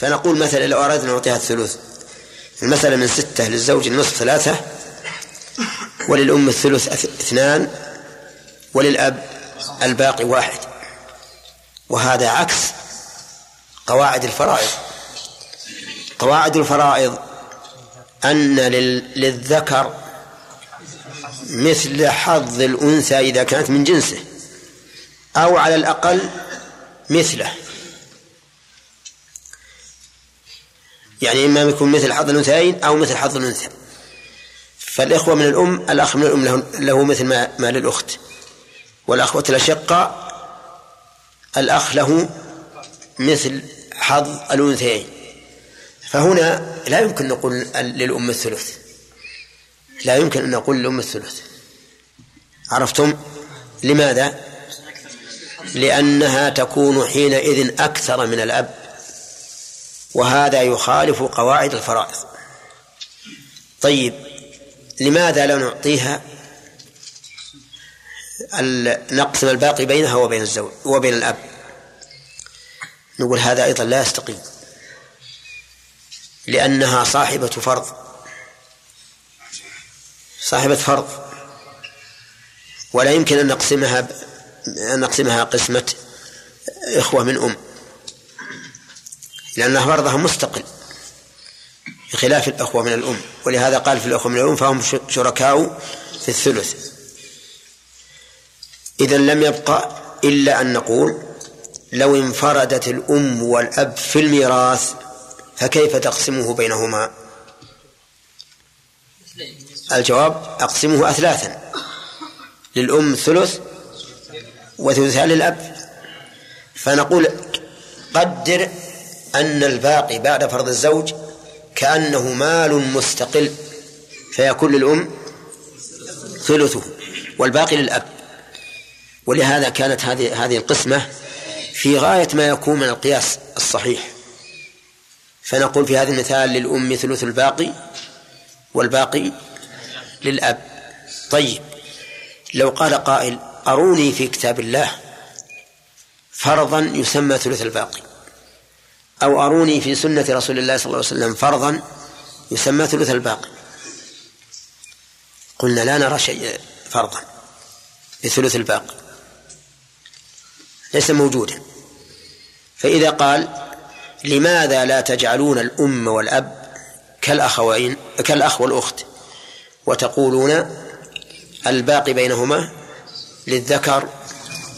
فنقول مثلا لو أردنا نعطيها الثلث المسألة من ستة للزوج النصف ثلاثة وللأم الثلث اثنان وللأب الباقي واحد. وهذا عكس قواعد الفرائض. قواعد الفرائض أن للذكر مثل حظ الأنثى إذا كانت من جنسه أو على الأقل مثله. يعني إما يكون مثل حظ الأنثيين أو مثل حظ الأنثى. فالإخوة من الأم الأخ من الأم له, له مثل ما, ما للأخت. والأخوة الأشقاء الأخ له مثل حظ الأنثيين. فهنا لا يمكن نقول للأم الثلث. لا يمكن أن نقول للأم الثلث. عرفتم؟ لماذا؟ لأنها تكون حينئذ أكثر من الأب. وهذا يخالف قواعد الفرائض. طيب لماذا لا نعطيها نقسم الباقي بينها وبين الزوج وبين الأب؟ نقول هذا أيضا لا يستقيم لأنها صاحبة فرض. صاحبة فرض. ولا يمكن أن نقسمها أن نقسمها قسمة إخوة من أم. لأن فرضها مستقل بخلاف الأخوة من الأم. ولهذا قال في الأخوة من الأم فهم شركاء في الثلث. إذا لم يبقى إلا أن نقول لو انفردت الأم والأب في الميراث فكيف تقسمه بينهما؟ الجواب أقسمه أثلاثا. للأم ثلث وثلثان للأب. فنقول قدر أن الباقي بعد فرض الزوج كأنه مال مستقل فيكون للأم ثلثه والباقي للأب. ولهذا كانت هذه هذه القسمة في غاية ما يكون من القياس الصحيح. فنقول في هذا المثال للأم ثلث الباقي والباقي للأب. طيب لو قال قائل أروني في كتاب الله فرضا يسمى ثلث الباقي. أو أروني في سنة رسول الله صلى الله عليه وسلم فرضا يسمى ثلث الباقي. قلنا لا نرى شيء فرضا بثلث الباقي. ليس موجودا. فإذا قال لماذا لا تجعلون الأم والأب كالأخوين كالأخ والأخت وتقولون الباقي بينهما للذكر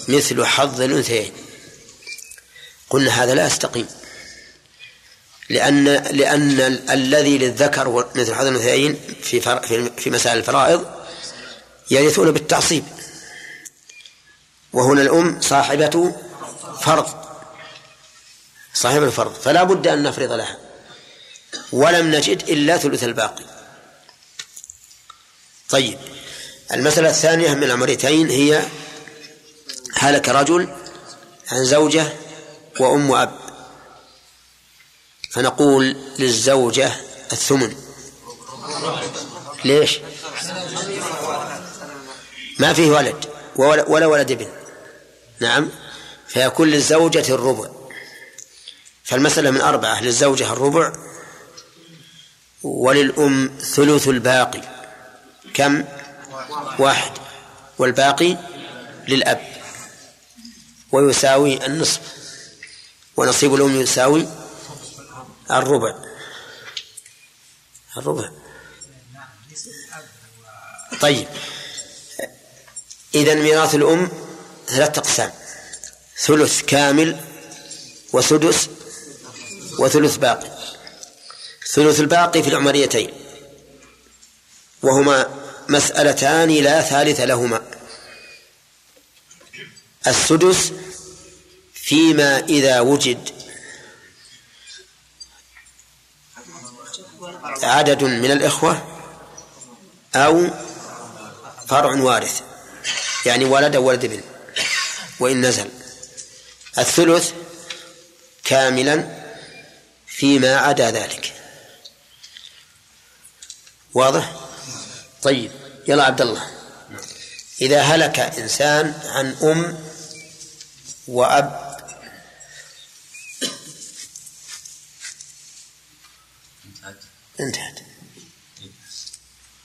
مثل حظ الأنثيين؟ قلنا هذا لا يستقيم. لأن لأن الذي للذكر مثل حظ الأنثيين في في مسائل الفرائض يرثون بالتعصيب. وهنا الأم صاحبة فرض صاحبة الفرض فلا بد أن نفرض لها. ولم نجد إلا ثلث الباقي. طيب المسألة الثانية من العمريتين هي هلك رجل عن زوجة وأم وأب. فنقول للزوجة الثمن. ليش؟ ما فيه ولد ولا ولد ابن. نعم. فيكون للزوجة الربع. فالمسألة من أربعة للزوجة الربع وللأم ثلث الباقي. كم؟ واحد. والباقي للأب. ويساوي النصف. ونصيب الأم يساوي الربع. الربع. طيب. إذا ميراث الأم ثلاثة أقسام. ثلث كامل وسدس وثلث باقي. ثلث الباقي في العمريتين. وهما مسألتان لا ثالث لهما. السدس فيما إذا وجد عدد من الإخوة أو فرع وارث. يعني ولد أو ولد ابن. وإن نزل. الثلث كاملا فيما عدا ذلك. واضح؟ طيب. يلا عبد الله. إذا هلك إنسان عن أم وأب انتهت.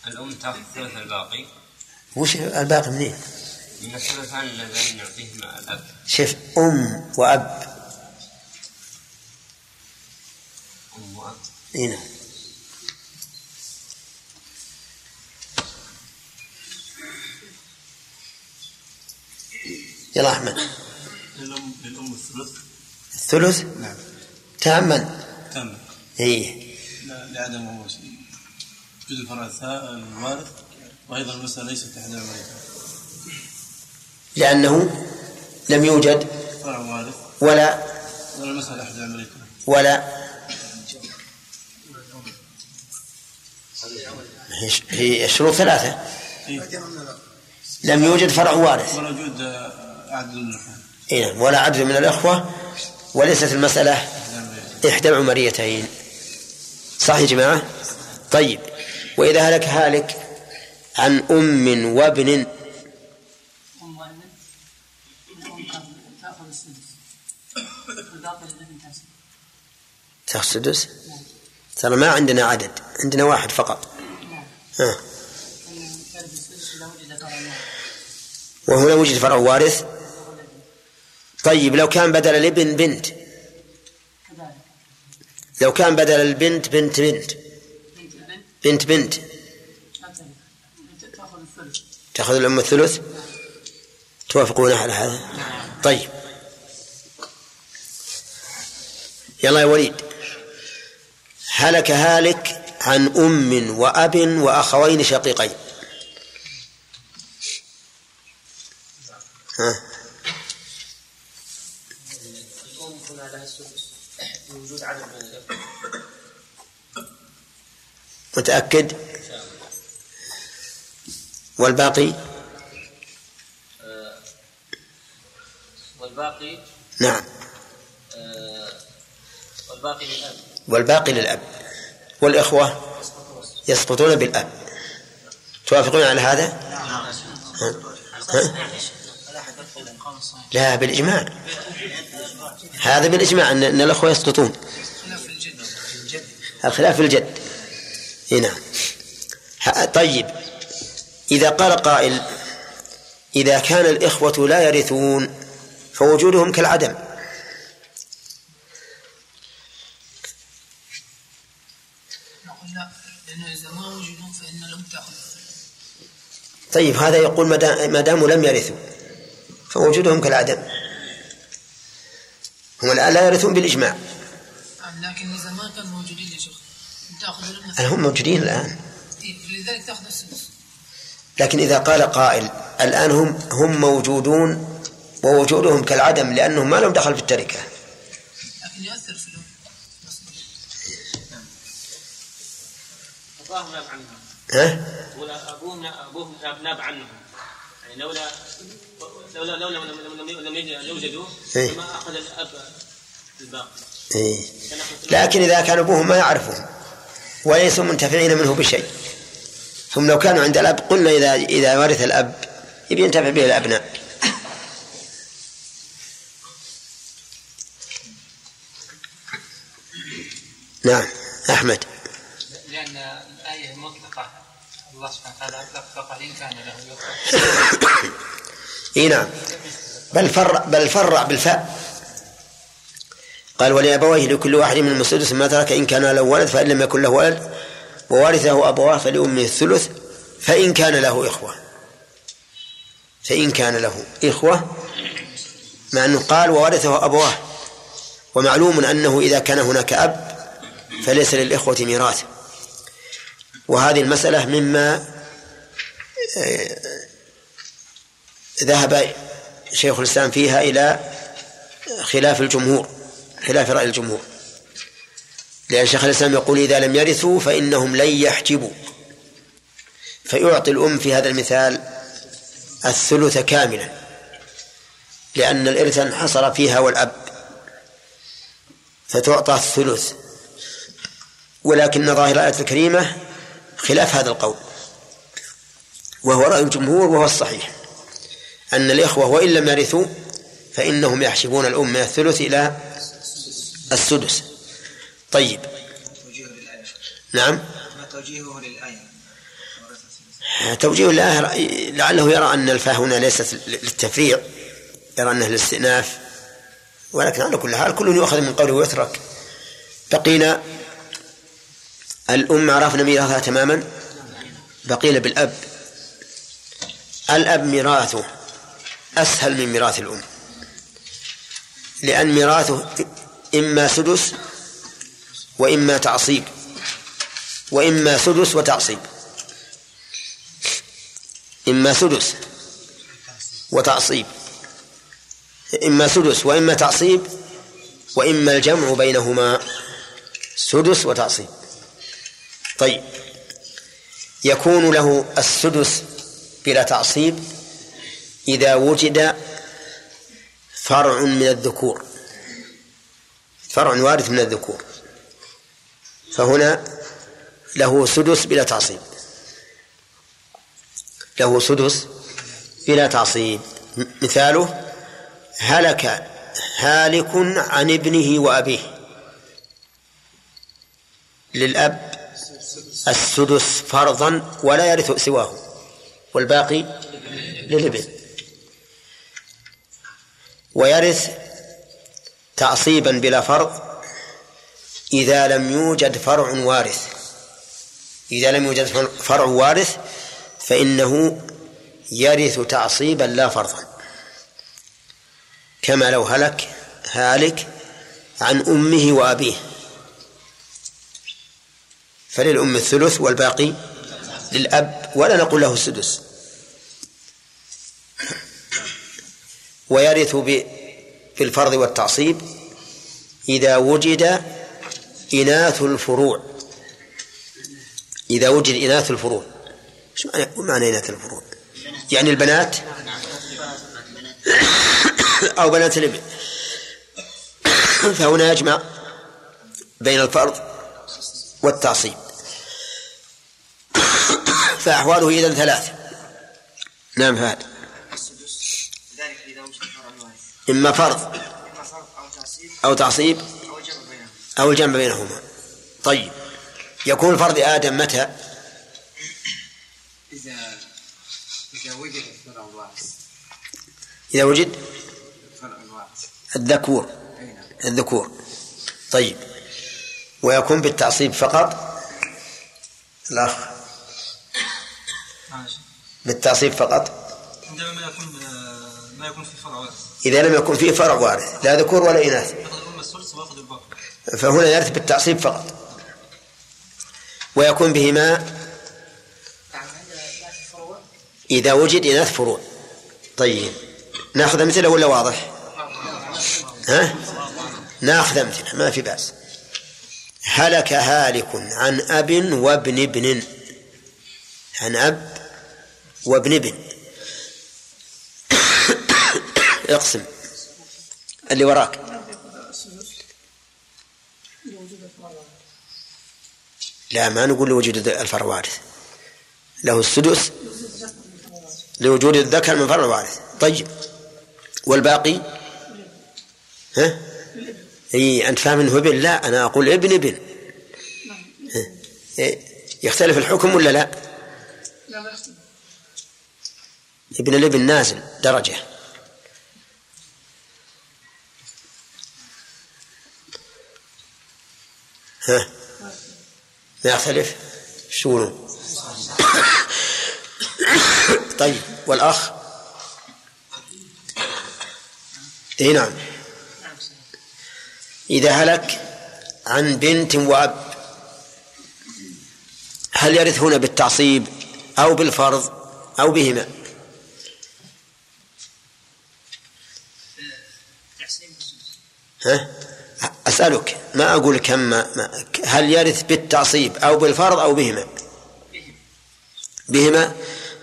الأم تأخذ ثلث الباقي. وش الباقي منين؟ من الثلثان اللذان يعطيهما الأب. شوف أم وأب. أم وأب. إي نعم. يلا أحمد. للأم الثلث. الثلث؟ نعم. تاما تم إي. لا لعدم وجود الفرع الثا- الوارث وأيضا المسألة ليست إحدى المريض لأنه لم يوجد فرع وارث. ولا ولا المسألة إحدى المريض ولا هي- الشروط ثلاثة. لم يوجد فرع وارث. ولا وجود آه، عدل اللحوم إيه ولا عدل من الإخوة وليست المسألة إحدى العمريتين. صح يا جماعة؟ طيب وإذا هلك هالك عن أم وابن؟ تأخذ- السدس ترى ما عندنا عدد عندنا واحد فقط. ها. وهنا وجد فرع وارث؟ طيب لو كان بدل الابن بنت لو كان بدل البنت بنت بنت. بنت بنت. تأخذ الأم الثلث؟ توافقون على هذا؟ طيب. يلا يا وليد. هلك هالك عن أم وأب وأخوين شقيقين. ها؟ الأم هنا لها عدد من الإخوة متأكد؟ والباقي؟ والباقي؟ نعم. والباقي للأب. والباقي للأب. والإخوة؟ يسقطون بالأب. توافقون على هذا؟ ها؟ ها؟ لا بالإجماع. هذا بالإجماع أن الأخوة يسقطون. الخلاف في الجد. نعم. ها- طيب. إذا قال قائل إذا كان الإخوة لا يرثون فوجودهم كالعدم. طيب هذا يقول ما دا- ما داموا لم يرثوا فوجودهم كالعدم. هم الآن لا يرثون بالإجماع. لكن إذا ما كانوا موجودين يا شيخ. تأخذ. هل هم موجودين الآن إيه، لذلك تأخذ السدس لكن إذا قال قائل الآن هم هم موجودون ووجودهم كالعدم لأنهم ما لهم دخل في التركة لكن يؤثر في أباهم ناب عنهم ها؟ أبوهم أبوهم ناب- عنهم يعني لولا لولا لولا لم يوجدوا إيه. لما أخذ الأب الباقي إيه. لكن إذا كان أبوهم ما يعرفهم وليسوا منتفعين منه بشيء. ثم لو كانوا عند الأب قلنا إذا إذا ورث الأب يبي ينتفع به الأبناء. نعم أحمد. لأن الآية مطلقة. الله سبحانه وتعالى أطلق فقال إن كان له إي نعم. بل فرع بل فرع بالفاء. قال ولأبويه لكل واحد من السدس ما ترك إن كان له ولد فإن لم يكن له ولد وورثه أبواه فلأمه الثلث فإن كان له إخوة. فإن كان له إخوة مع أنه قال وورثه أبواه. ومعلوم أنه إذا كان هناك أب فليس للإخوة ميراث. وهذه المسألة مما آه، ذهب شيخ الإسلام فيها إلى خلاف الجمهور. خلاف رأي الجمهور. لأن شيخ الإسلام يقول إذا لم يرثوا فإنهم لن يحجبوا. فيعطي الأم في هذا المثال الثلث كاملا. لأن الإرث انحصر فيها والأب. فتعطى الثلث. ولكن ظاهر الآية الكريمة خلاف هذا القول. وهو رأي الجمهور وهو الصحيح. أن الإخوة وإن لم يرثوا فإنهم يحسبون الأم من الثلث إلى السدس. طيب. نعم. ما توجيهه للآية توجيه الآية لعله يرى أن الفاء هنا ليست للتفريع يرى أنها للاستئناف ولكن على كل حال كل يؤخذ من قوله ويترك. بقينا الأم عرفنا ميراثها تماما. بقينا بالأب. الأب ميراثه أسهل من ميراث الأم لأن ميراثه إما سدس وإما تعصيب وإما سدس وتعصيب. إما سدس وتعصيب. إما سدس وإما تعصيب وإما الجمع بينهما سدس وتعصيب. طيب يكون له السدس بلا تعصيب إذا وجد فرع من الذكور. فرع وارث من الذكور. فهنا له سدس بلا تعصيب. له سدس بلا تعصيب. مثاله هلك هالك عن ابنه وأبيه. للأب السدس فرضا ولا يرث سواه. والباقي للابن. ويرث تعصيبا بلا فرض إذا لم يوجد فرع وارث. إذا لم يوجد فرع وارث فإنه يرث تعصيبا لا فرضا. كما لو هلك هالك عن أمه وأبيه. فللأم الثلث والباقي للأب ولا نقول له السدس. ويرث بالفرض والتعصيب إذا وجد إناث الفروع. إذا وجد إناث الفروع. شو معنى إناث الفروع؟ يعني البنات أو بنات الابن فهنا يجمع بين الفرض والتعصيب. فأحواله إذا ثلاث. نعم فهد. إما فرض أو تعصيب أو الجمع بينهما. طيب يكون فرض آدم متى؟ إذا إذا وجد إذا وجد الذكور. نعم. الذكور. طيب ويكون بالتعصيب فقط؟ الأخ. بالتعصيب فقط؟ عندما ما يكون ما يكون في فرع وارث إذا لم يكن فيه فرع وارث لا ذكور ولا إناث. فهنا يرث بالتعصيب فقط. ويكون بهما إذا وجد إناث فروع. طيب. ناخذ أمثلة ولا واضح؟ ها؟ ناخذ أمثلة ما في بأس. هلك هالك عن أب وابن ابن. عن أب وابن ابن. اقسم. اللي وراك. لا ما نقول لوجود الفرع وارث له السدس لوجود الذكر من فرع وارث طيب. والباقي؟ ها؟ إي أنت فاهم إنه ابن؟ لا أنا أقول ابن ابن. ها؟ إيه، يختلف الحكم ولا لا؟ ابن الابن نازل درجة. ها. يختلف شو طيب والأخ؟ إي نعم. إذا هلك عن بنت وأب هل يرث هنا بالتعصيب أو بالفرض أو بهما؟ ها؟ أسألك. ما أقول كم ما هل يرث بالتعصيب أو بالفرض أو بهما؟ بهما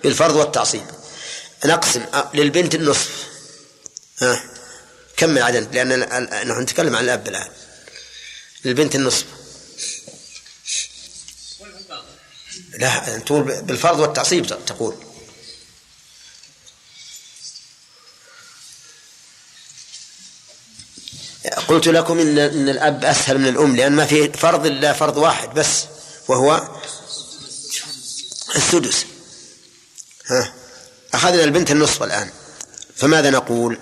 بالفرض والتعصيب. نقسم للبنت النصف. ها؟ كم عدد؟ لأن نحن نتكلم عن الأب الآن. للبنت النصف. لا تقول بالفرض والتعصيب تقول. قلت لكم إن إن الأب أسهل من الأم لأن ما في فرض إلا فرض واحد بس وهو السدس. ها؟ أخذنا البنت النصف الآن. فماذا نقول؟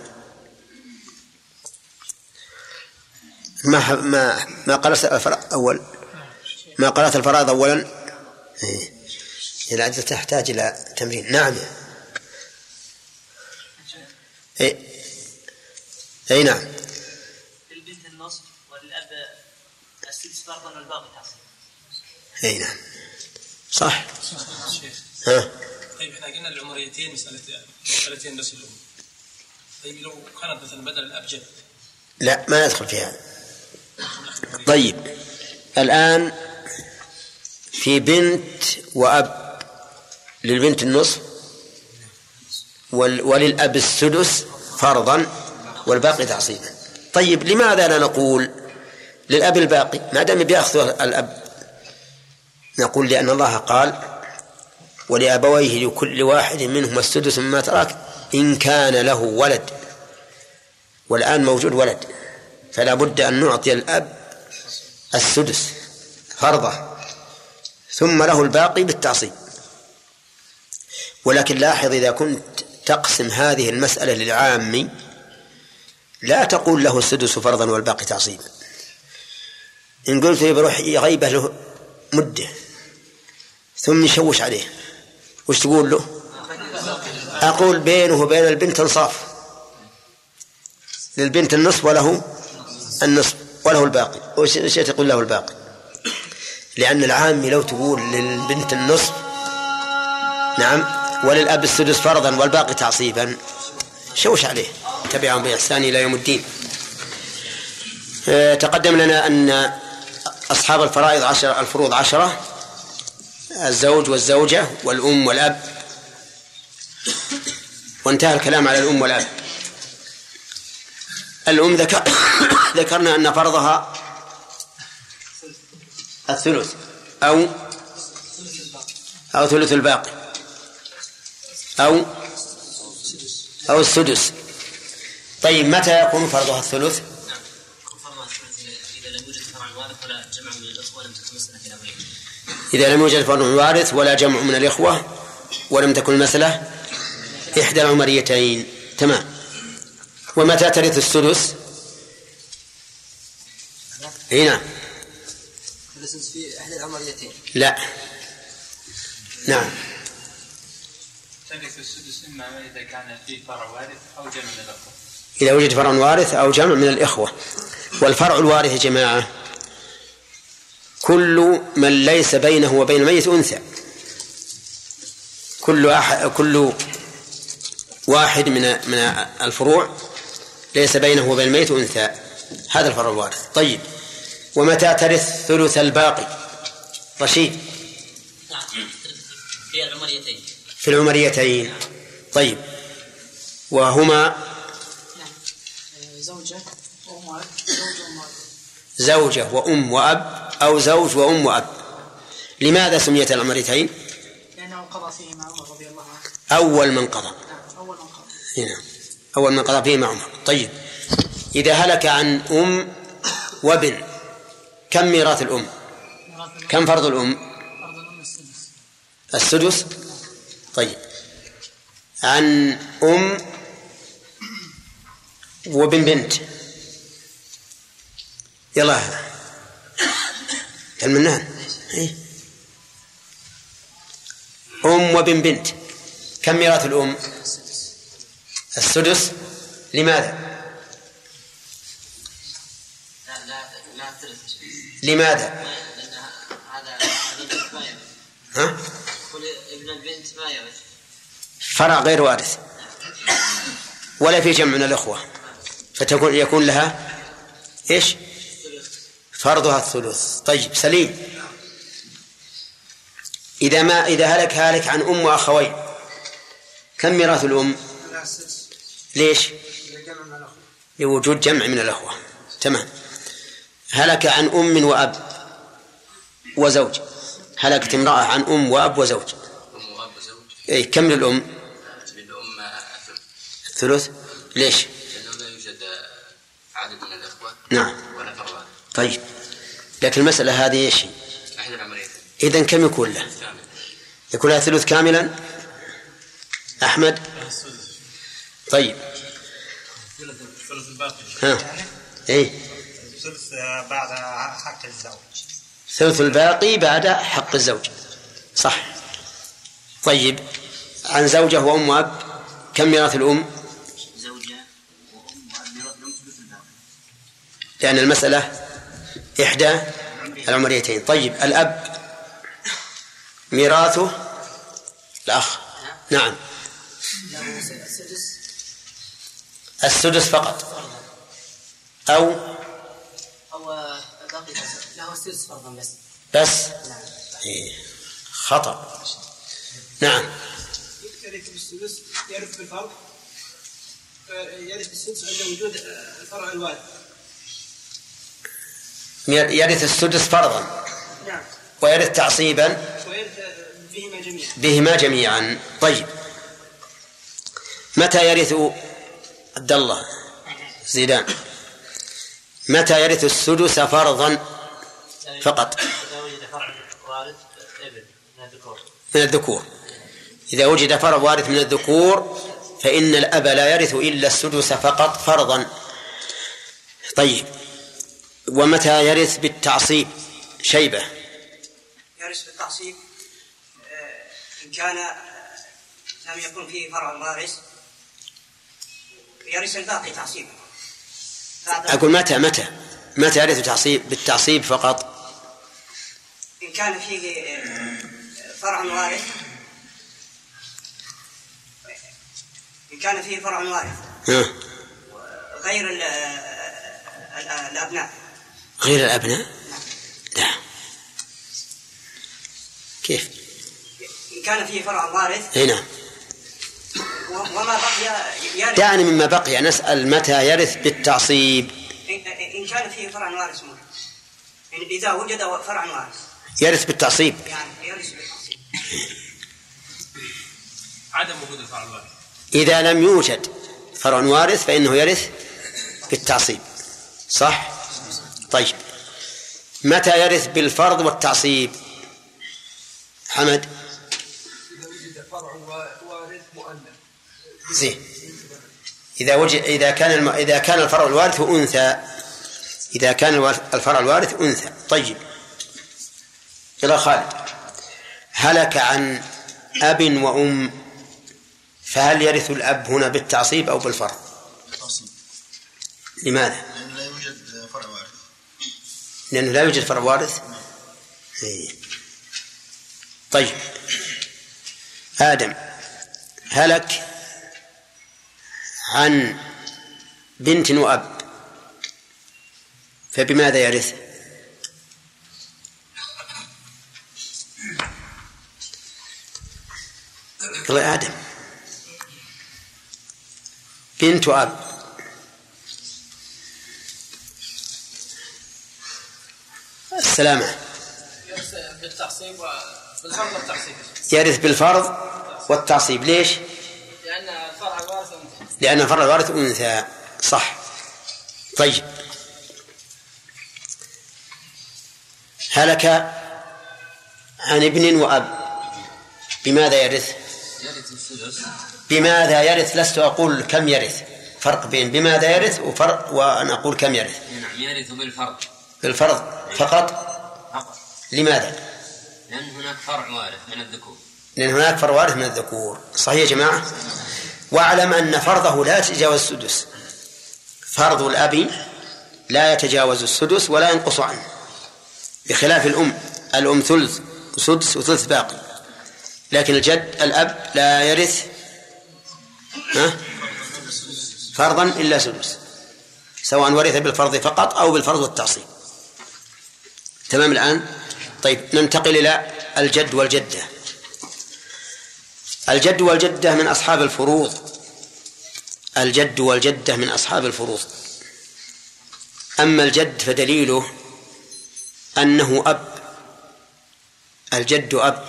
ما ما ما قرأت أول. ما قرأت الفرائض أولا؟ إيه. العجزة تحتاج إلى تمرين. نعم. إيه. أي نعم للبنت النصف وللأب السدس فرضا والباقي تعصيب أي نعم. صح. شيخ ها؟ طيب إحنا قلنا العمريتين مسألة مسألتين بس الأم طيب لو كانت مثلا بدل الأب جد لا ما ندخل في هذا. طيب الآن في بنت وأب للبنت النصف وللأب السدس فرضا والباقي تعصيبا طيب لماذا لا نقول للأب الباقي ما دام بيأخذ الأب. نقول لأن الله قال ولأبويه لكل واحد منهما السدس مما ترك إن كان له ولد. والآن موجود ولد فلا بد أن نعطي الأب السدس فرضه ثم له الباقي بالتعصيب. ولكن لاحظ إذا كنت تقسم هذه المسألة للعام لا تقول له السدس فرضا والباقي تعصيبا إن قلت بروح غيبة له مدة ثم يشوش عليه. وش تقول له؟ أقول بينه وبين البنت انصاف. للبنت النصف وله النصف وله الباقي. وش وش تقول له الباقي؟ لأن العامي لو تقول للبنت النصف نعم وللأب السدس فرضا والباقي تعصيبا شوش عليه. تبعهم بإحسان إلى يوم الدين. آه، تقدم لنا أن أصحاب الفرائض عشر الفروض عشرة الزوج والزوجة والأم والأب. وانتهى الكلام على الأم والأب. الأم ذكر ذكرنا أن فرضها الثلث أو أو ثلث الباقي. أو أو السدس. طيب متى يكون فرضها الثلث؟ فرضها الثلث إذا لم يوجد فرع وارث ولا جمع من الأخوة لم تكن مسألة كلامية إذا لم يوجد فرع وارث ولا جمع من الإخوة ولم تكن المسألة إحدى العمريتين. تمام. ومتى ترث السدس؟ إي نعم. الاساس في احدى العمريتين لا. نعم. ترث السدس إما إذا كان في فرع وارث أو جمع من الأخوة. إذا وجد فرع وارث أو جمع من الإخوة. والفرع الوارث يا جماعة كل من ليس بينه وبين الميت أنثى. كل أحد كل واحد من من الفروع ليس بينه وبين الميت أنثى. هذا الفرع الوارث. طيب. ومتى ترث ثلث الباقي؟ رشيد. نعم. في العمريتين. في العمريتين. طيب. وهما؟ زوجة وأم وأب زوجة وأم وأب. زوجة وأم وأب. أو زوج وأم وأب. لماذا سميت العمريتين لأنه قضى فيهما عمر رضي الله عنه. أول من قضى. نعم أول من قضى. هنا أول من قضى فيهما عمر. طيب. إذا هلك عن أم وابن كم ميراث الأم؟ ميراث الأم. كم فرض الأم؟ فرض الأم السدس. السدس؟ طيب. عن أم وابن بنت. يلا. المنان. إيه. أم وابن بنت. كم ميراث الأم؟ السدس. لماذا؟ لماذا؟ ها؟ ابن البنت ما يرث فرع غير وارث. ولا في جمع من الأخوة. فتكون يكون لها إيش؟ فرضها الثلث. طيب سليم. إذا ما إذا هلك هالك عن أم وأخوين. كم ميراث الأم؟ ليش؟ لوجود جمع من الأخوة. تمام. هلك عن أم وأب وزوج. هلكت امرأة عن أم وأب وزوج. أم وأب وزوج أي كم للأم للأم؟ الثلث. ليش؟ لأنه لا يوجد عدد من الإخوة. نعم. طيب. لكن المسألة هذه إيش؟ أحد إذا كم يكون له؟ يكون له ثلث كاملا؟ أحمد؟ طيب. الثلث الباقي ها. إيه. ثلث بعد حق الزوج ثلث الباقي بعد حق الزوج. صح. طيب. عن زوجة وأم وأب كم ميراث الأم؟ زوجة وأم وأب لهم ثلث الباقي. لأن المسألة إحدى العمريتين. طيب الأب ميراثه الأخ. نعم. السدس فقط. أو أو باقي له السدس فرضا بس. بس إيه. خطأ. نعم. يرث بالسدس يرث بالفرض يرث بالسدس عند وجود الفرع الوارث. يرث السدس فرضا. نعم. ويرث تعصيبا. ويرث بهما جميعا. بهما جميعا. طيب. متى يرث عبد الله؟ زيدان. متى يرث السدس فرضا؟ فقط. إذا وجد فرع وارث ابن من الذكور. من الذكور إذا وجد فرع وارث من الذكور فإن الأب لا يرث إلا السدس فقط فرضا. طيب. ومتى يرث بالتعصيب شيبة؟ يرث بالتعصيب آه، إن كان آه، لم يكن فيه فرع وارث يرث الباقي تعصيبا أقول متى متى؟ متى يرث تعصيب بالتعصيب فقط؟ إن كان فيه آه، فرع وارث إن كان فيه فرع وارث. غير ال- ال- الأبناء. غير الأبناء؟ لا. كيف؟ إن كان فيه فرع وارث. إي نعم. وما بقي يرث. دعني مما بقي نسأل متى يرث بالتعصيب. إن إن كان فيه فرع وارث. إن إذا وجد فرع وارث. يرث بالتعصيب. يعني يرث بالتعصيب. عدم وجود الفرع الواحد إذا لم يوجد فرع وارث فإنه يرث بالتعصيب. صح؟ طيب. متى يرث بالفرض والتعصيب؟ حمد. إذا وجد فرع وارث مؤنث زين. إذا وجد إذا كان الم... إذا كان الفرع الوارث أنثى. إذا كان الفرع الوارث أنثى. طيب. إلى خالد. هلك عن أب وأم فهل يرث الأب هنا بالتعصيب أو؟ تعصيب لماذا؟ لأنه لا يوجد فرع وارث لأنه لا يوجد فرع وارث إيه. طيب آدم هلك عن بنت وأب فبماذا يرث؟ يا آدم بنت وأب السلامة. يرث بالتعصيب وبالفرض والتعصيب. يرث بالفرض والتعصيب. ليش؟ لأن الفرع الوارث أنثى. لأن فرع الوارث أنثى. صح. طيب. هلك عن ابن وأب. بماذا يرث؟ يرث السدس بماذا يرث؟ لست أقول كم يرث. فرق بين بماذا يرث وفرق وأن أقول كم يرث. نعم يرث بالفرض. بالفرض فقط؟ فقط. لماذا؟ لأن هناك فرع وارث من الذكور. لأن هناك فرع وارث من الذكور. صحيح يا جماعة؟ واعلم أن فرضه لا يتجاوز السدس. فرض الأب لا يتجاوز السدس ولا ينقص عنه. بخلاف الأم. الأم ثلث وسدس وثلث باقي. لكن الجد الأب لا يرث ها؟ فرضا إلا سدس. سواء ورث بالفرض فقط أو بالفرض والتعصيب. تمام الآن؟ طيب ننتقل إلى الجد والجدة. الجد والجدة من أصحاب الفروض. الجد والجدة من أصحاب الفروض. أما الجد فدليله أنه أب. الجد أب.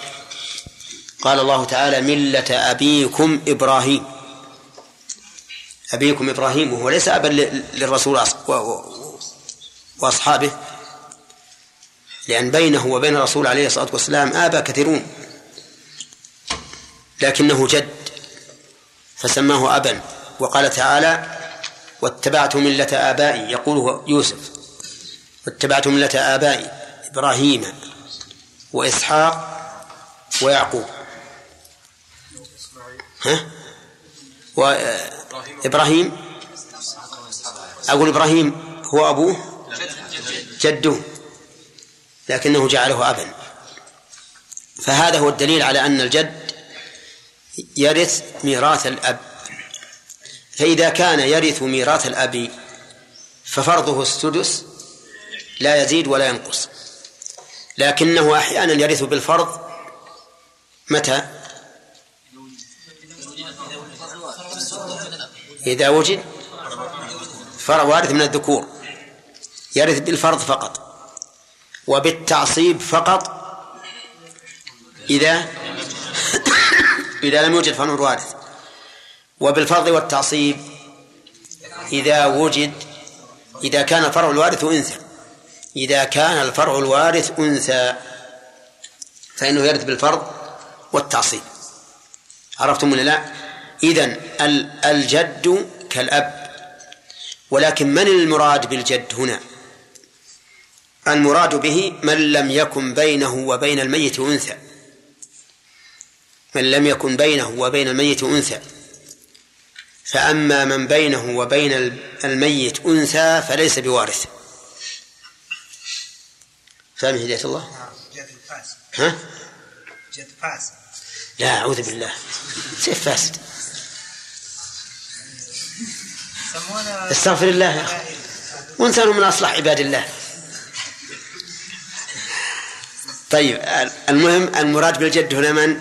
قال الله تعالى ملة أبيكم إبراهيم. أبيكم إبراهيم وهو ليس أبا للرسول وأصحابه. لأن بينه وبين الرسول عليه الصلاة والسلام آباء كثيرون. لكنه جد فسماه أبا وقال تعالى واتبعت ملة آبائي يقول يوسف. واتبعت ملة آبائي إبراهيم وإسحاق ويعقوب. ها؟ وإبراهيم أقول إبراهيم هو أبوه؟ جده. لكنه جعله أبا. فهذا هو الدليل على أن الجد يرث ميراث الأب. فإذا كان يرث ميراث الأب ففرضه السدس لا يزيد ولا ينقص. لكنه أحيانا يرث بالفرض. متى؟ إذا وجد وارث من الذكور. يرث بالفرض فقط. وبالتعصيب فقط إذا إذا لم يوجد فرع وارث وبالفرض والتعصيب إذا وجد إذا كان الفرع الوارث أنثى إذا كان الفرع الوارث أنثى فإنه يرث بالفرض والتعصيب عرفتم ولا لا؟ إذن الجد كالأب ولكن من المراد بالجد هنا؟ المراد به من لم يكن بينه وبين الميت أنثى. من لم يكن بينه وبين الميت أنثى. فأما من بينه وبين الميت أنثى فليس بوارث. فهم هداية الله؟ ها؟ جد فاسد لا أعوذ بالله. سيف فاسد. استغفر الله يا أخي. وإنسان من أصلح عباد الله. طيب المهم المراد بالجد هنا من؟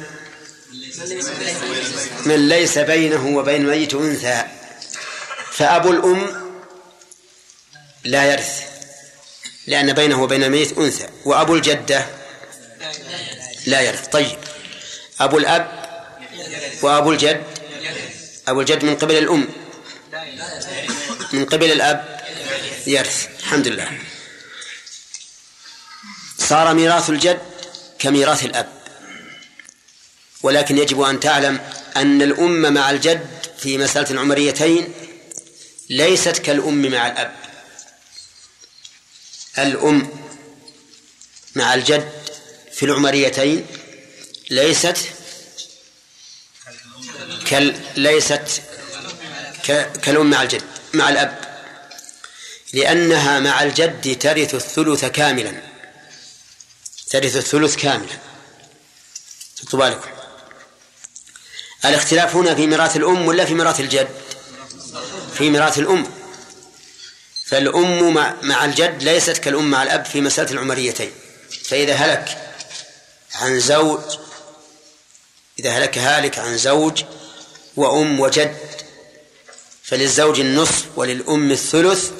من ليس بينه وبين الميت أنثى فأبو الأم لا يرث لأن بينه وبين الميت أنثى وأبو الجدة لا يرث. طيب أبو الأب وأبو الجد أبو الجد من قبل الأم من قبل الأب يرث. الحمد لله. صار ميراث الجد كميراث الأب. ولكن يجب أن تعلم أن الأم مع الجد في مسألة العمريتين ليست كالأم مع الأب. الأم مع الجد في العمريتين ليست كال ليست. كالأم مع الجد مع الأب. لأنها مع الجد ترث الثلث كاملا. ترث الثلث كاملا بالكم الاختلاف هنا في ميراث الأم ولا في ميراث الجد؟ في ميراث الأم. فالأم مع الجد ليست كالأم مع الأب في مسألة العمريتين. فإذا هلك عن زوج إذا هلك هالك عن زوج وأم وجد فللزوج النصف وللأم الثلث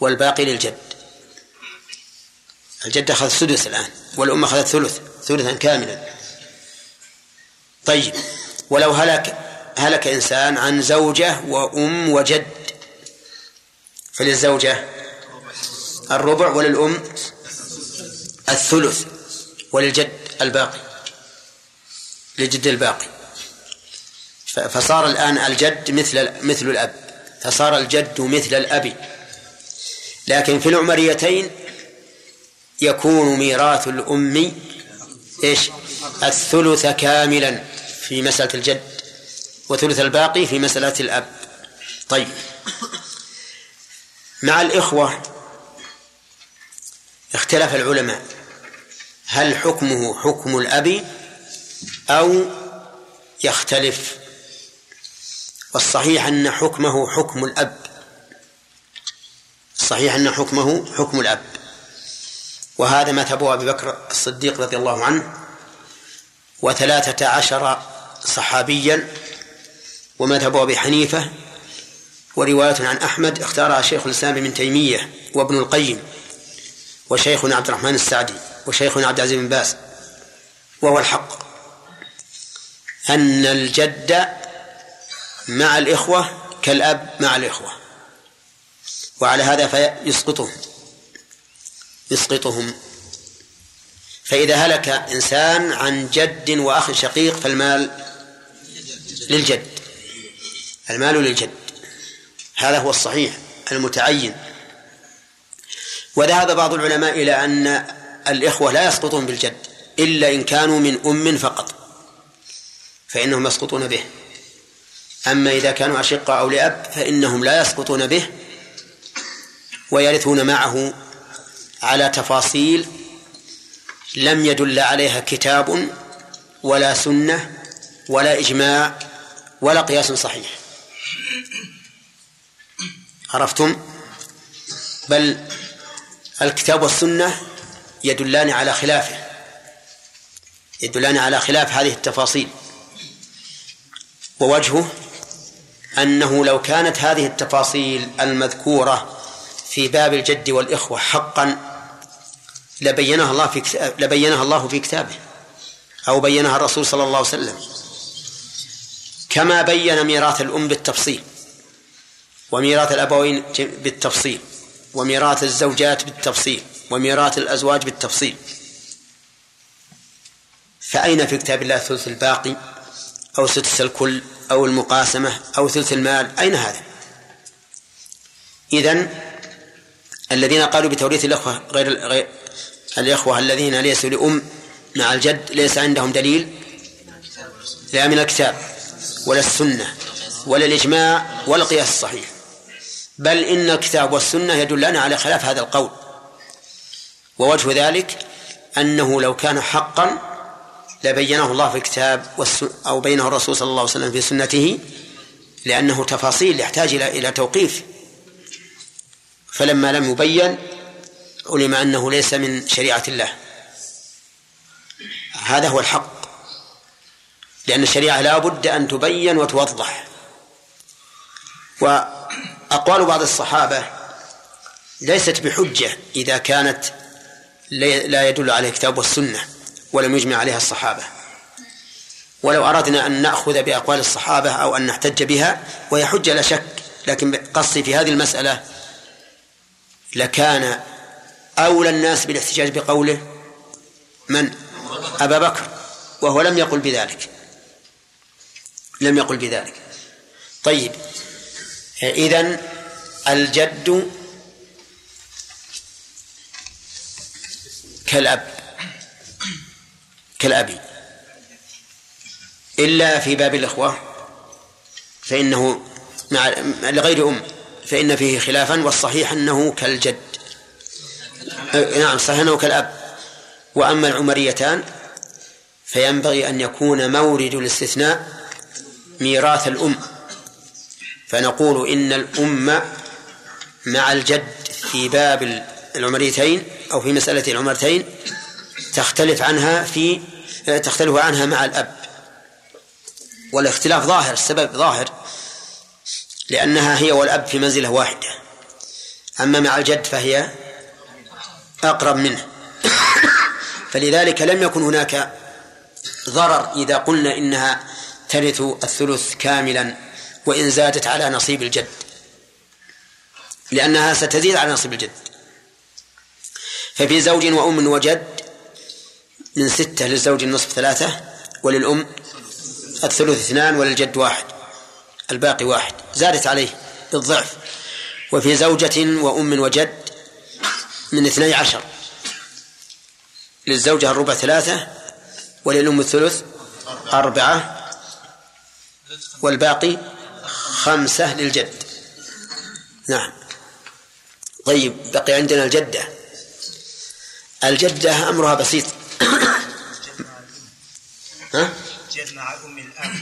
والباقي للجد. الجد أخذ السدس الآن والأم أخذت ثلث ثلثا كاملا. طيب ولو هلك هلك إنسان عن زوجة وأم وجد فللزوجة الربع وللأم الثلث وللجد الباقي للجد الباقي. فصار الآن الجد مثل مثل الأب فصار الجد مثل الأب. لكن في العمريتين يكون ميراث الأم إيش؟ الثلث كاملا في مسألة الجد وثلث الباقي في مسألة الأب. طيب. مع الإخوة اختلف العلماء. هل حكمه حكم الأب أو يختلف؟ والصحيح أن حكمه حكم الأب. الصحيح أن حكمه حكم الأب. وهذا مذهب أبي بكر الصديق رضي الله عنه وثلاثة عشر صحابيا ومذهب أبي حنيفة ورواية عن أحمد اختارها شيخ الإسلام ابن تيمية وابن القيم وشيخنا عبد الرحمن السعدي وشيخنا عبد العزيز بن باز وهو الحق. أن الجد مع الإخوة كالأب مع الإخوة وعلى هذا فيسقطهم يسقطهم. فإذا هلك إنسان عن جد وأخ شقيق فالمال للجد. المال للجد. هذا هو الصحيح المتعين. وذهب بعض العلماء إلى أن الإخوة لا يسقطون بالجد إلا إن كانوا من أم فقط فإنهم يسقطون به. أما إذا كانوا أشقاء أو لأب فإنهم لا يسقطون به ويرثون معه على تفاصيل لم يدل عليها كتاب ولا سنة ولا إجماع ولا قياس صحيح. عرفتم؟ بل الكتاب والسنة يدلان على خلافه. يدلان على خلاف هذه التفاصيل. ووجهه أنه لو كانت هذه التفاصيل المذكورة في باب الجد والإخوة حقا لبينها الله في كتاب لبينها الله في كتابه أو بينها الرسول صلى الله عليه وسلم. كما بين ميراث الأم بالتفصيل وميراث الأبوين بالتفصيل وميراث الزوجات بالتفصيل وميراث الأزواج بالتفصيل. فأين في كتاب الله ثلث الباقي أو سدس الكل أو المقاسمة أو ثلث المال؟ أين هذا؟ إذن الذين قالوا بتوريث الأخوة غير, غير الإخوة الذين ليسوا لأم مع الجد ليس عندهم دليل لا من الكتاب ولا السنة ولا الإجماع ولا القياس الصحيح. بل إن الكتاب والسنة يدلان على خلاف هذا القول. ووجه ذلك أنه لو كان حقا لبينه الله في الكتاب أو بينه الرسول صلى الله عليه وسلم في سنته لأنه تفاصيل يحتاج إلى إلى توقيف. فلما لم يبين علم أنه ليس من شريعة الله. هذا هو الحق. لأن الشريعة لا بد أن تبين وتوضح. وأقوال بعض الصحابة ليست بحجة إذا كانت لا يدل عليه الكتاب والسنة ولم يجمع عليها الصحابة. ولو أردنا أن نأخذ بأقوال الصحابة أو أن نحتج بها وهي حجة لا شك لكن قصدي في هذه المسألة لكان أولى الناس بالاحتجاج بقوله من؟ أبا بكر وهو لم يقل بذلك. لم يقل بذلك. طيب إذن الجد كالأب كالأب. إلا في باب الإخوة فإنه مع لغير أم فإن فيه خلافا والصحيح أنه كالجد. نعم صحيح أنه كالأب. وأما العمريتان فينبغي أن يكون مورد الاستثناء ميراث الأم. فنقول إن الأم مع الجد في باب العمريتين أو في مسألة العمرتين تختلف عنها في تختلف عنها مع الأب. والاختلاف ظاهر السبب ظاهر لأنها هي والأب في منزلة واحدة. أما مع الجد فهي أقرب منه. فلذلك لم يكن هناك ضرر إذا قلنا إنها ترث الثلث كاملا وإن زادت على نصيب الجد. لأنها ستزيد على نصيب الجد. ففي زوج وأم وجد من ستة للزوج النصف ثلاثة وللأم الثلث اثنان وللجد واحد الباقي واحد. زادت عليه بالضعف وفي زوجة وأم وجد من اثني عشر. للزوجة الربع ثلاثة وللأم الثلث أربعة والباقي خمسة للجد. نعم. طيب بقي عندنا الجدة. الجدة أمرها بسيط. ها؟ مع أم الأب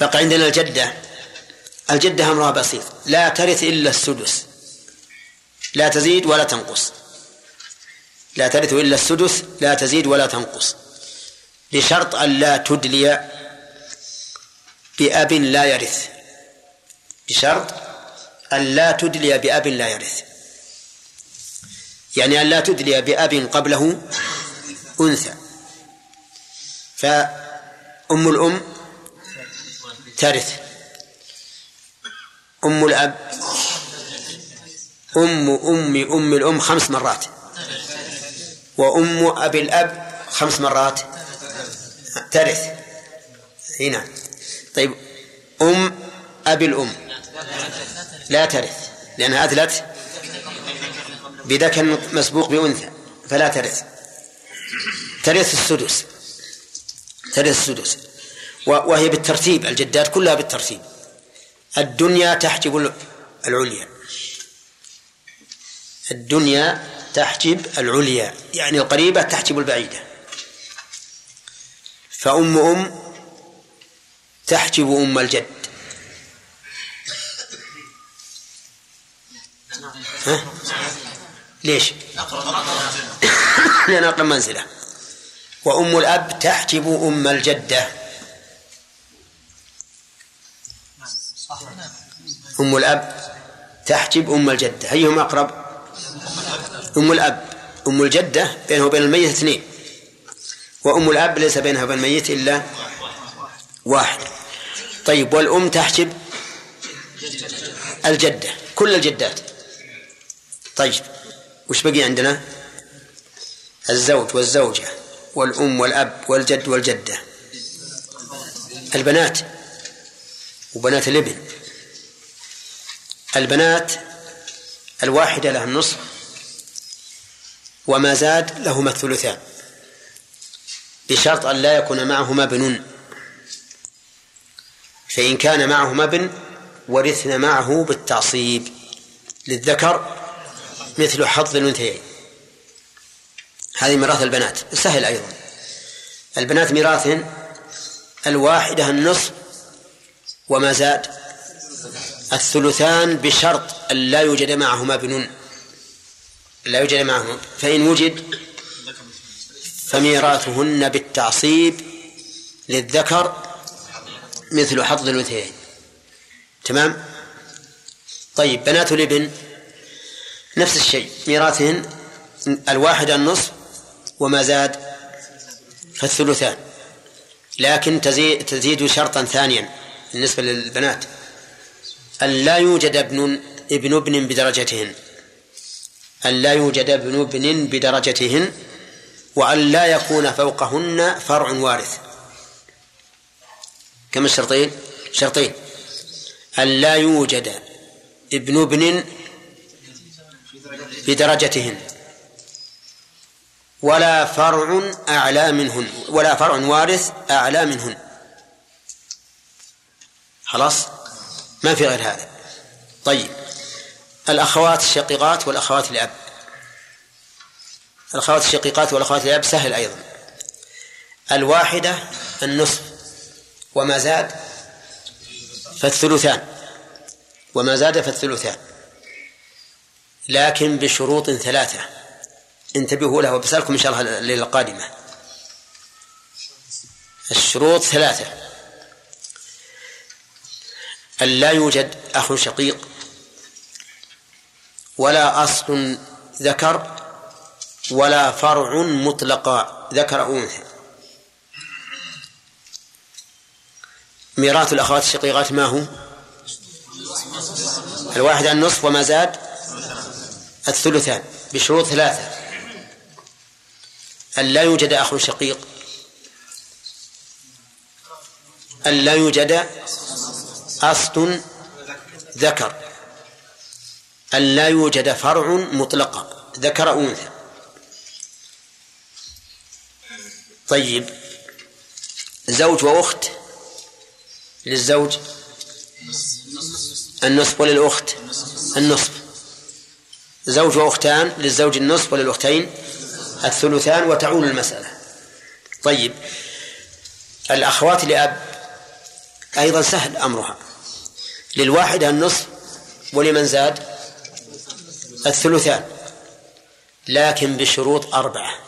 بقى عندنا الجدة. الجدة أمرها بسيط. لا ترث إلا السدس. لا تزيد ولا تنقص. لا ترث إلا السدس لا تزيد ولا تنقص. بشرط أن لا تدلي بأب لا يرث. بشرط أن لا تدلي بأب لا يرث. يعني أن لا تدلي بأب قبله أنثى. فأم الأم ترث. أم الأب أم أم أم الأم خمس مرات. وأم أبي الأب خمس مرات. ترث هنا طيب أم أبي الأم. لا ترث لأنها أدلت بذكر مسبوق بأنثى فلا ترث ترث السدس. ترث السدس. وهي بالترتيب الجدات كلها بالترتيب. الدنيا تحجب العليا. الدنيا تحجب العليا يعني القريبة تحجب البعيدة فأم أم تحجب أم الجد ها؟ ليش؟ لأن أقرب منزلة وأم الأب تحجب أم الجدة أم الأب تحجب أم الجدة أيهما أقرب؟ أم الأب أم الجدة بينه وبين الميت اثنين. وأم الأب ليس بينها وبين الميت إلا واحد. طيب والأم تحجب؟ الجدة كل الجدات. طيب وش بقي عندنا؟ الزوج والزوجة والأم والأب والجد والجدة. البنات وبنات الابن. البنات الواحدة لها النصف وما زاد لهما الثلثان بشرط أن لا يكون معهما بنون. فإن كان معهما ابن ورثن معه بالتعصيب للذكر مثل حظ الأنثيين. هذه ميراث البنات سهل أيضا. البنات ميراثهن الواحدة النصف وما زاد الثلثان بشرط لا يوجد معهما بنون لا يوجد معهما. فإن وجد فميراثهن بالتعصيب للذكر مثل حظ الأنثيين. تمام؟ طيب بنات الابن نفس الشيء. ميراثهن الواحد النصف وما زاد فالثلثان. لكن تزيد شرطا ثانيا بالنسبة للبنات. أن لا يوجد ابن ابن ابن بدرجتهن. أن لا يوجد ابن ابن بدرجتهن وأن لا يكون فوقهن فرع وارث. كم الشرطين؟ شرطين. أن لا يوجد ابن ابن بدرجتهن. ولا فرع أعلى منهن. ولا فرع وارث أعلى منهن. خلاص؟ ما في غير هذا. طيب. الأخوات الشقيقات والأخوات الأب. الأخوات الشقيقات والأخوات الأب سهل أيضا. الواحدة النصف وما زاد فالثلثان. وما زاد فالثلثان. لكن بشروط ثلاثة. انتبهوا له وبسألكم إن شاء الله الليلة القادمة الشروط ثلاثة. أن لا يوجد أخ شقيق ولا أصل ذكر ولا فرع مطلقا ذكر أو أنثى. ميراث الأخوات الشقيقات ما هو؟ الواحد النصف وما زاد الثلثان بشروط ثلاثة. أن لا يوجد أخ شقيق. أن لا يوجد أصل ذكر. أن لا يوجد فرع مطلقا. ذكر أنثى. طيب. زوج وأخت. للزوج. النصف وللأخت. النصف. زوج وأختان. للزوج النصف وللأختين. الثلثان وتعول المسألة. طيب. الأخوات لأب. أيضا سهل أمرها. للواحدة النصف ولمن زاد. الثلثان. لكن بشروط أربعة.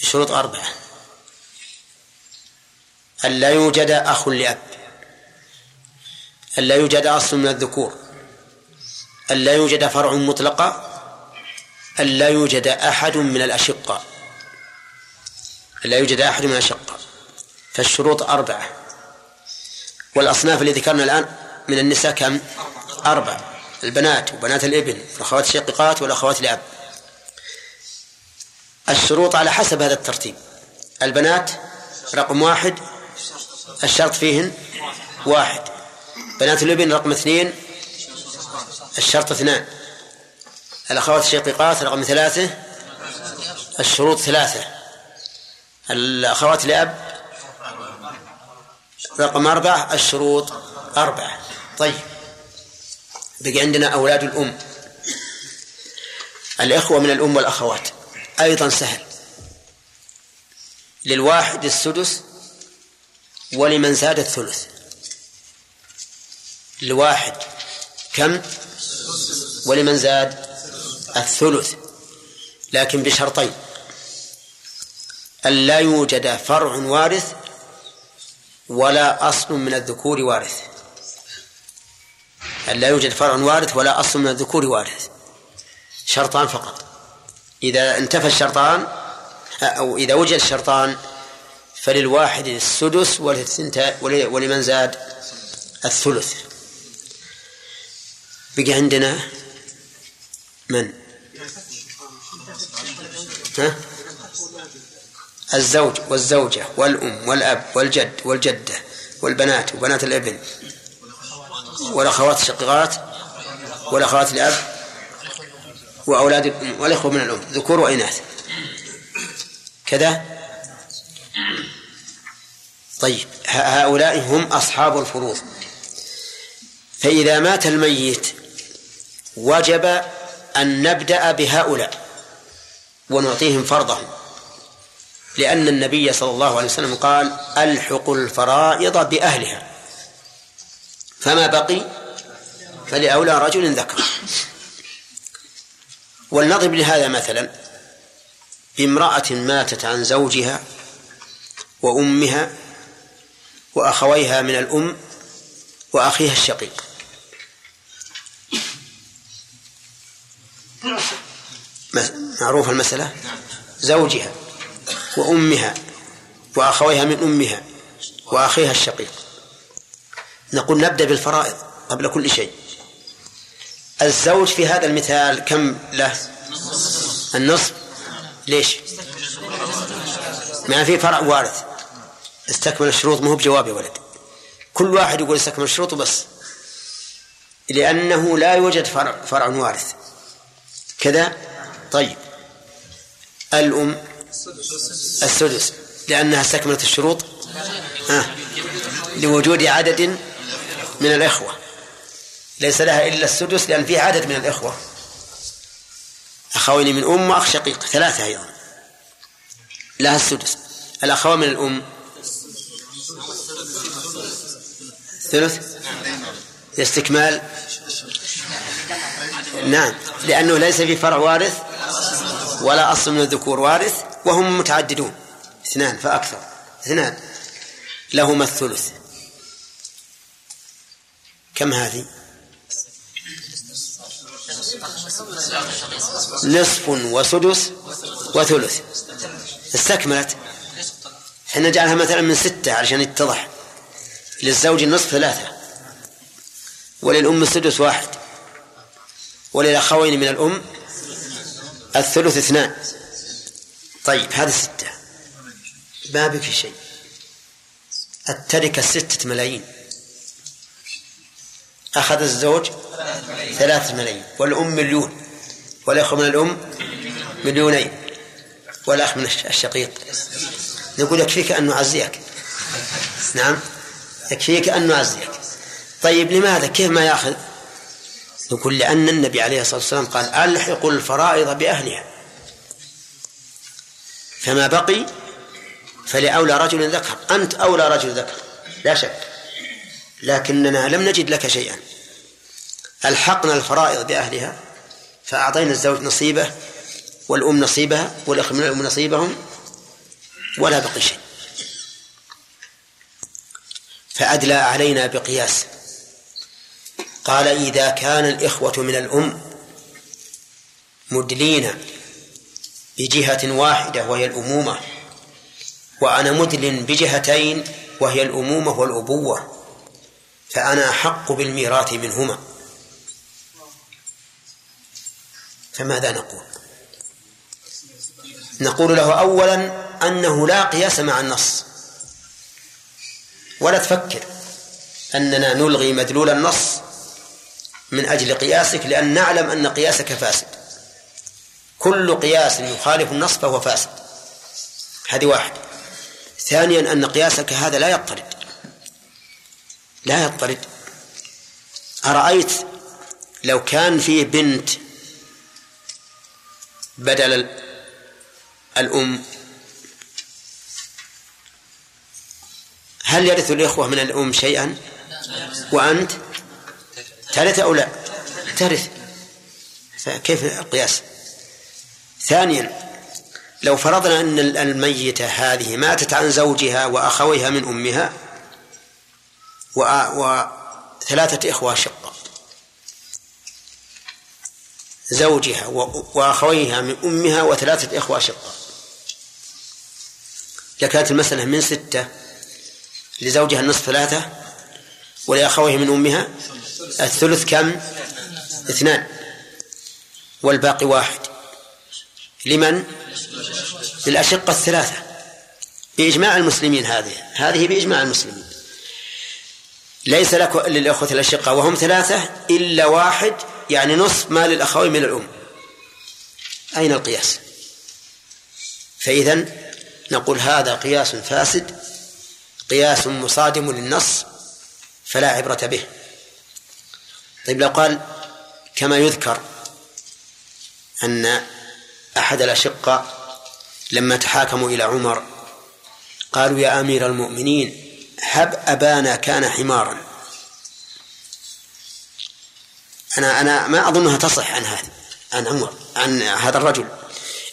بشروط أربعة. أن لا يوجد أخ لأب. أن لا يوجد أصل من الذكور. أن لا يوجد فرع مطلقة أن لا يوجد أحد من الأشقاء. أن لا يوجد أحد من الأشقاء. فالشروط أربعة. والأصناف اللي ذكرنا الآن من النساء كم؟ أربعة. البنات وبنات الابن والأخوات الشقيقات والأخوات الأب. الشروط على حسب هذا الترتيب. البنات رقم واحد الشرط فيهن واحد. بنات الابن رقم اثنين الشرط اثنان. الأخوات الشقيقات رقم ثلاثة الشروط ثلاثة. الأخوات لأب رقم أربعة الشروط أربعة. طيب. بقي عندنا أولاد الأم. الإخوة من الأم والأخوات. أيضا سهل. للواحد السدس ولمن زاد الثلث. لواحد كم؟ ولمن زاد الثلث. لكن بشرطين. أن لا يوجد فرع وارث ولا أصل من الذكور وارث. أن لا يوجد فرع وارث ولا أصل من الذكور وارث. شرطان فقط. إذا انتفى الشرطان أو إذا وجد الشرطان فللواحد السدس ولمن زاد الثلث. بقي عندنا من؟ ها؟ الزوج والزوجة والأم والأب والجد والجدة والبنات وبنات الإبن. والأخوات الشقيقات والأخوات الأب وأولاد الأم والإخوة من الأم ذكور وإناث. كذا؟ طيب هؤلاء هم أصحاب الفروض. فإذا مات الميت وجب أن نبدأ بهؤلاء ونعطيهم فرضهم. لأن النبي صلى الله عليه وسلم قال ألحقوا الفرائض بأهلها. فما بقي فلأولى رجل ذكر. ولنضرب لهذا مثلا بامرأة ماتت عن زوجها وأمها وأخويها من الأم وأخيها الشقيق. معروف المسألة؟ زوجها وأمها وأخويها من أمها وأخيها الشقيق. نقول نبدأ بالفرائض قبل كل شيء. الزوج في هذا المثال كم له؟ النصف. ليش؟ ما في فرع وارث. استكمل الشروط ما هو بجواب يا ولد. كل واحد يقول استكمل الشروط بس لأنه لا يوجد فرع, فرع وارث. كذا؟ طيب. الأم السدس. لأنها استكملت الشروط. آه. لوجود عدد من الإخوة. ليس لها إلا السدس لأن فيه عدد من الإخوة. أخوين من أم وأخ شقيق ثلاثة أيضا. لها السدس. الأخوان من الأم. ثلث؟ لاستكمال نعم لأنه ليس في فرع وارث ولا أصل من الذكور وارث وهم متعددون. اثنان فأكثر. اثنان. لهما الثلث. كم هذه؟ نصف وسدس وثلث. استكملت. إحنا نجعلها مثلا من ستة علشان يتضح. للزوج النصف ثلاثة. وللأم السدس واحد. وللأخوين من الأم الثلث اثنان. طيب هذه ستة. ما بك شيء. التركة ستة ملايين. أخذ الزوج ثلاثة ملايين والأم مليون والأخ من الأم مليونين والأخ من الشقيق. نقول يكفيك أن نعزيك. نعم يكفيك أن نعزيك. طيب لماذا؟ كيف ما يأخذ؟ نقول لأن النبي عليه الصلاة والسلام قال ألحقوا الفرائض بأهلها. فما بقي فلأولى رجل ذكر. أنت أولى رجل ذكر لا شك. لكننا لم نجد لك شيئا. ألحقنا الفرائض بأهلها فأعطينا الزوج نصيبه والأم نصيبها والأخ من الأم نصيبهم ولا بقي شيء. فأدلى علينا بقياس. قال إذا كان الإخوة من الأم مدلين بجهة واحدة وهي الأمومة وأنا مدل بجهتين وهي الأمومة والأبوة فأنا أحق بالميراث منهما. فماذا نقول؟ نقول له أولا أنه لا قياس مع النص. ولا تفكر أننا نلغي مدلول النص من أجل قياسك لأن نعلم أن قياسك فاسد. كل قياس يخالف النص فهو فاسد. هذه واحدة. ثانيا أن قياسك هذا لا يضطرد لا يضطرد أرأيت لو كان فيه بنت بدل الأم؟ هل يرث الإخوة من الأم شيئا؟ وأنت؟ ترث أو لا؟ ترث. كيف القياس؟ ثانيا لو فرضنا أن الميتة هذه ماتت عن زوجها وأخويها من أمها وثلاثة إخوة شقة. زوجها وأخويها من أمها وثلاثة إخوة شقة. لكانت المسألة من ستة لزوجها النصف ثلاثة ولأخويه من أمها الثلث كم؟ اثنان. والباقي واحد. لمن؟ للأشقة الثلاثة. بإجماع المسلمين هذه. هذه بإجماع المسلمين. ليس لك للأخوة الأشقة وهم ثلاثة إلا واحد يعني نصف ما للأخوين من الأم. أين القياس؟ فإذا نقول هذا قياس فاسد قياس مصادم للنص فلا عبرة به. طيب لو قال كما يذكر أن أحد الأشقة لما تحاكموا إلى عمر قالوا يا أمير المؤمنين هب أبانا كان حمارا. أنا أنا ما أظنها تصح عن هذا عن عمر عن هذا الرجل.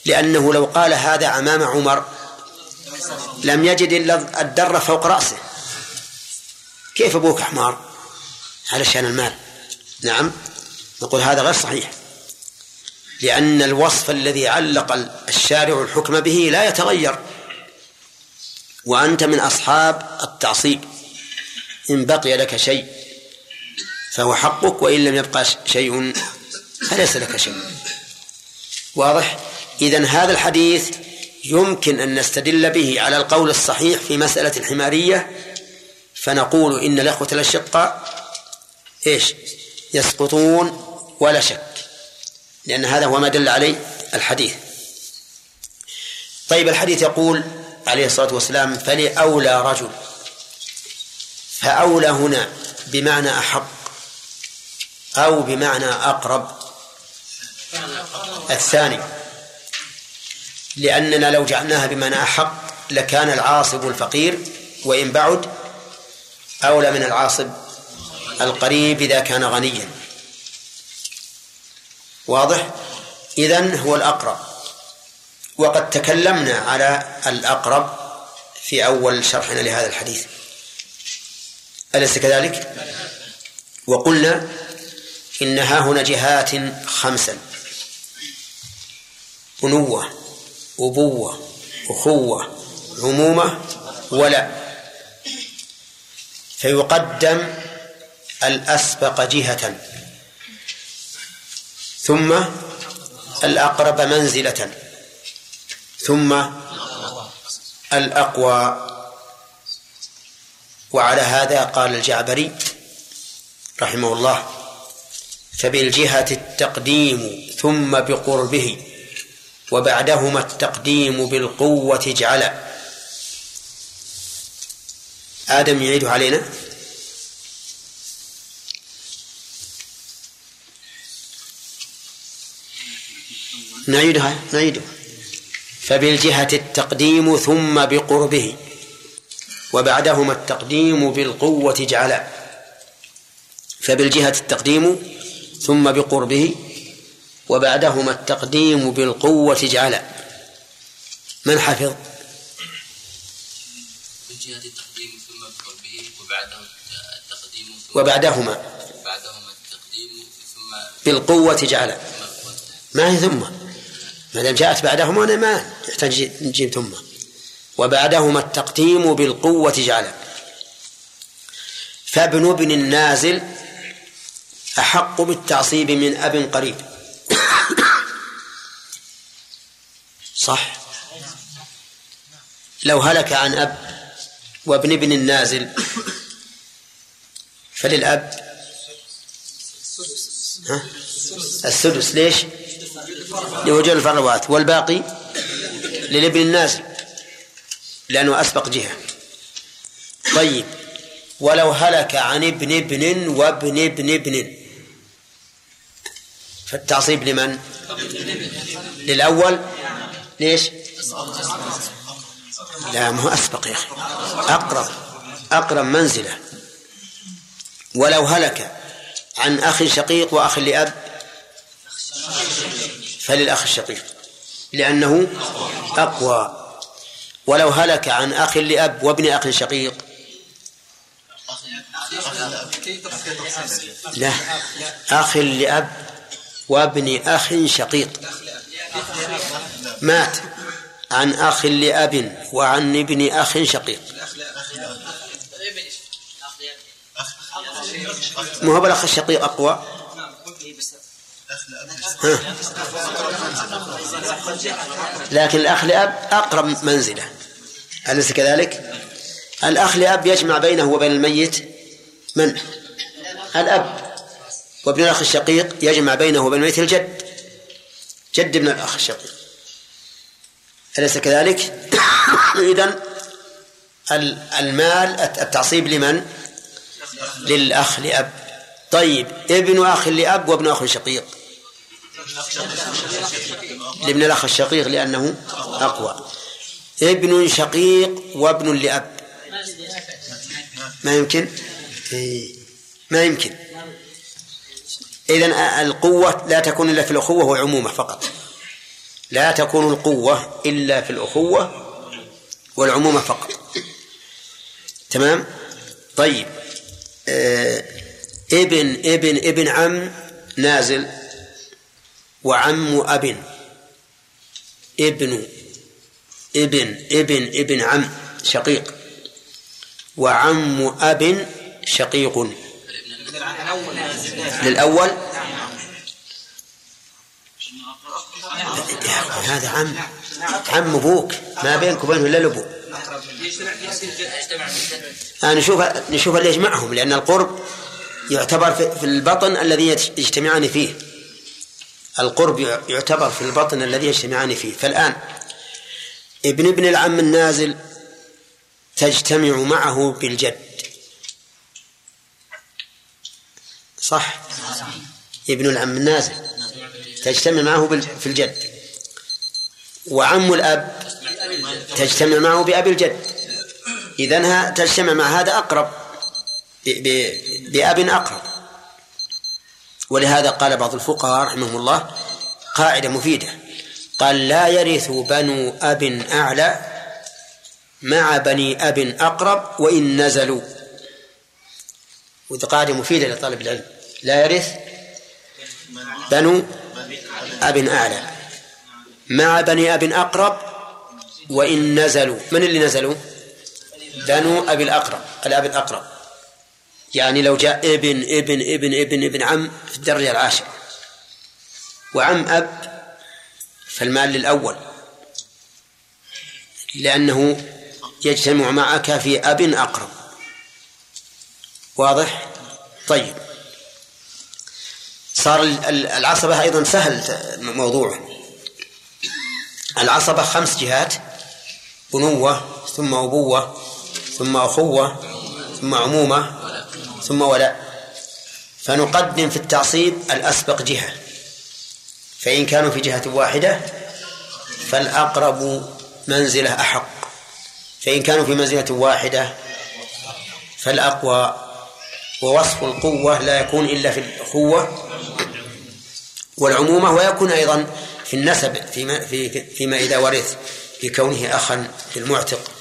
لأنه لو قال هذا أمام عمر لم يجد إلا الدر فوق رأسه. كيف أبوك حمار؟ علشان المال. نعم نقول هذا غير صحيح. لأن الوصف الذي علق الشارع الحكم به لا يتغير. وأنت من أصحاب التعصيب. إن بقي لك شيء فهو حقك وإن لم يبقى شيء فليس لك شيء. واضح؟ إذا هذا الحديث يمكن أن نستدل به على القول الصحيح في مسألة الحمارية فنقول إن الأخوة الأشقاء إيش؟ يسقطون ولا شك لأن هذا هو ما دل عليه الحديث. طيب الحديث يقول عليه الصلاة والسلام فلأولى رجل. فأولى هنا بمعنى أحق أو بمعنى أقرب. الثاني لأننا لو جعلناها بمعنى أحق لكان العاصب الفقير وإن بعد أولى من العاصب القريب إذا كان غنيا. واضح؟ إذن هو الأقرب. وقد تكلمنا على الأقرب في أول شرحنا لهذا الحديث. أليس كذلك؟ وقلنا إن ها هنا جهات خمسا. أنوة أبوة أخوة عمومة ولا. فيقدم الأسبق جهة. ثم الأقرب منزلة. ثم الأقوى. وعلى هذا قال الجعبري رحمه الله فبالجهة التقديم ثم بقربه وبعدهما التقديم بالقوة اجعل آدم يعيد علينا. نعيدها نعيدها. فبالجهة التقديم ثم بقربه وبعدهما التقديم بالقوة اجعلا فبالجهة التقديم ثم بقربه وبعدهما التقديم بالقوة اجعلا من حفظ؟ بالجهة التقديم ثم بقربه وبعده التقديم وبعدهما بعدهما التقديم ثم بالقوة اجعلا ما هي ثم؟ ما دام جاءت بعدهما أنا ما يحتاج نجيب ثم. وبعدهما التقديم بالقوة جعلا. فابن ابن النازل أحق بالتعصيب من أب قريب. صح؟ لو هلك عن أب وابن ابن النازل فللأب؟ ها؟ السدس. ليش؟ لوجود الفروات والباقي للابن النازل لأنه أسبق جهة. طيب ولو هلك عن ابن ابن وابن ابن ابن. فالتعصيب لمن؟ للأول. ليش؟ لا ما هو أسبق يا أخي. أقرب أقرب منزلة. ولو هلك عن أخ شقيق وأخ لأب فللأخ الشقيق لأنه أقوى. ولو هلك عن أخ لأب وابن أخ شقيق. لا أخ لأب وابن أخ شقيق. مات عن أخ لأب وعن ابن أخ شقيق. ما هو بالأخ الشقيق أقوى. لكن الأخ لأب أقرب منزلة أليس كذلك؟ الأخ لأب يجمع بينه وبين الميت من؟ الأب وابن الأخ الشقيق يجمع بينه وبين الميت الجد جد ابن الأخ الشقيق أليس كذلك؟ إذن المال التعصيب لمن؟ للأخ لأب طيب ابن أخ لأب وابن أخ شقيق لابن الأخ الشقيق لأنه أقوى. ابن شقيق وابن لأب. ما يمكن؟ إيه. ما يمكن. إذن القوة لا تكون إلا في الأخوة والعمومة فقط. لا تكون القوة إلا في الأخوة والعمومة فقط. تمام؟ طيب. آه ابن ابن ابن عم نازل. وعم أب. ابن. ابن. ابن. ابن عم. شقيق. وعم أب شقيق. للأول. هذا عم. عم أبوك. ما بينك وبينه إلا الأبو. آه نشوف نشوف اللي يجمعهم لأن القرب يعتبر في البطن الذي يجتمعان فيه. القرب يعتبر في البطن الذي يجتمعان فيه. فالآن ابن ابن العم النازل تجتمع معه بالجد. صح؟ ابن العم النازل تجتمع معه في الجد. وعم الأب تجتمع معه بأبي الجد. إذن تجتمع مع هذا أقرب بأب أقرب. ولهذا قال بعض الفقهاء رحمهم الله قاعدة مفيدة. قال لا يرث بنو أب أعلى مع بني أب أقرب وإن نزلوا. وذي قاعدة مفيدة لطالب العلم. لا يرث بنو أب أعلى مع بني أب أقرب وإن نزلوا. من اللي نزلوا؟ بنو أبي الأقرب. الأب الأقرب. يعني لو جاء ابن ابن ابن ابن ابن عم في الدرجة العاشرة. وعم أب فالمال للأول لأنه يجتمع معك في أب أقرب. واضح؟ طيب. صار العصبة أيضا سهل موضوعه. العصبة خمس جهات. بنوة ثم أبوة ثم أخوة ثم عمومة. ثم ولاء فنقدم في التعصيب الأسبق جهة. فإن كانوا في جهة واحدة فالأقرب منزلة أحق. فإن كانوا في منزلة واحدة فالأقوى ووصف القوة لا يكون إلا في الأخوة والعمومة ويكون أيضا في النسب فيما, في فيما إذا ورث بكونه أخا للمعتق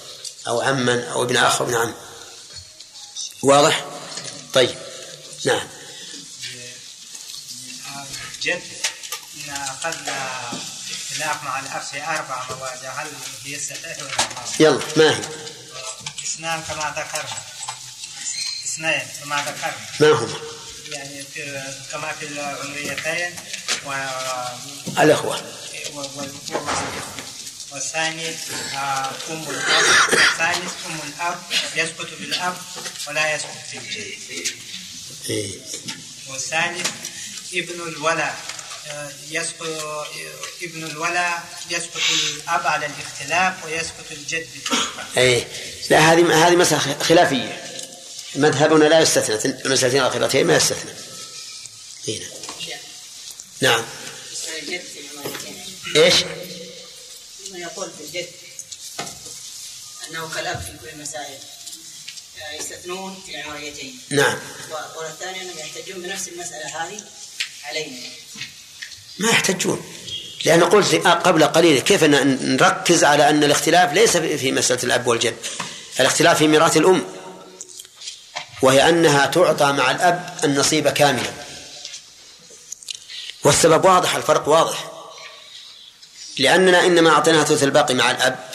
أو عما أو ابن أخ أو ابن عم. واضح؟ طيب. نعم. جد أخذنا اختلاف مع الأب في أربع مواد هل هي صحيح ولا يلا ما هي؟ إثنان كما ذكرنا. إثنين كما ذكرنا. ما هما؟ يعني في كما في العمريتين و الأخوة. والثاني آه، أم الأب. والثالث أم الأب. يسقط بالأب ولا يسقط بالجد إيه. والثالث ابن الولا. آه، يسقط ابن الولا يسقط الأب على الاختلاف ويسقط الجد. اي لا هذه هذه مسألة خلافية. مذهبنا لا يستثنى. المسألتين الأخيرتين ما يستثنى. هنا نعم. الجد في العمريتين إيش؟ يقول في الجد. أنه كالاب في كل المسائل. يستثنون في العمريتين نعم. والقول الثاني أنهم يحتجون بنفس المسألة هذه علينا ما يحتجون. لأن قلت قبل قليل كيف نركز على أن الاختلاف ليس في مسألة الأب والجد. الاختلاف في ميراث الأم. وهي أنها تعطى مع الأب النصيب كاملا. والسبب واضح الفرق واضح. لأننا إنما أعطيناها ثلث الباقي مع الأب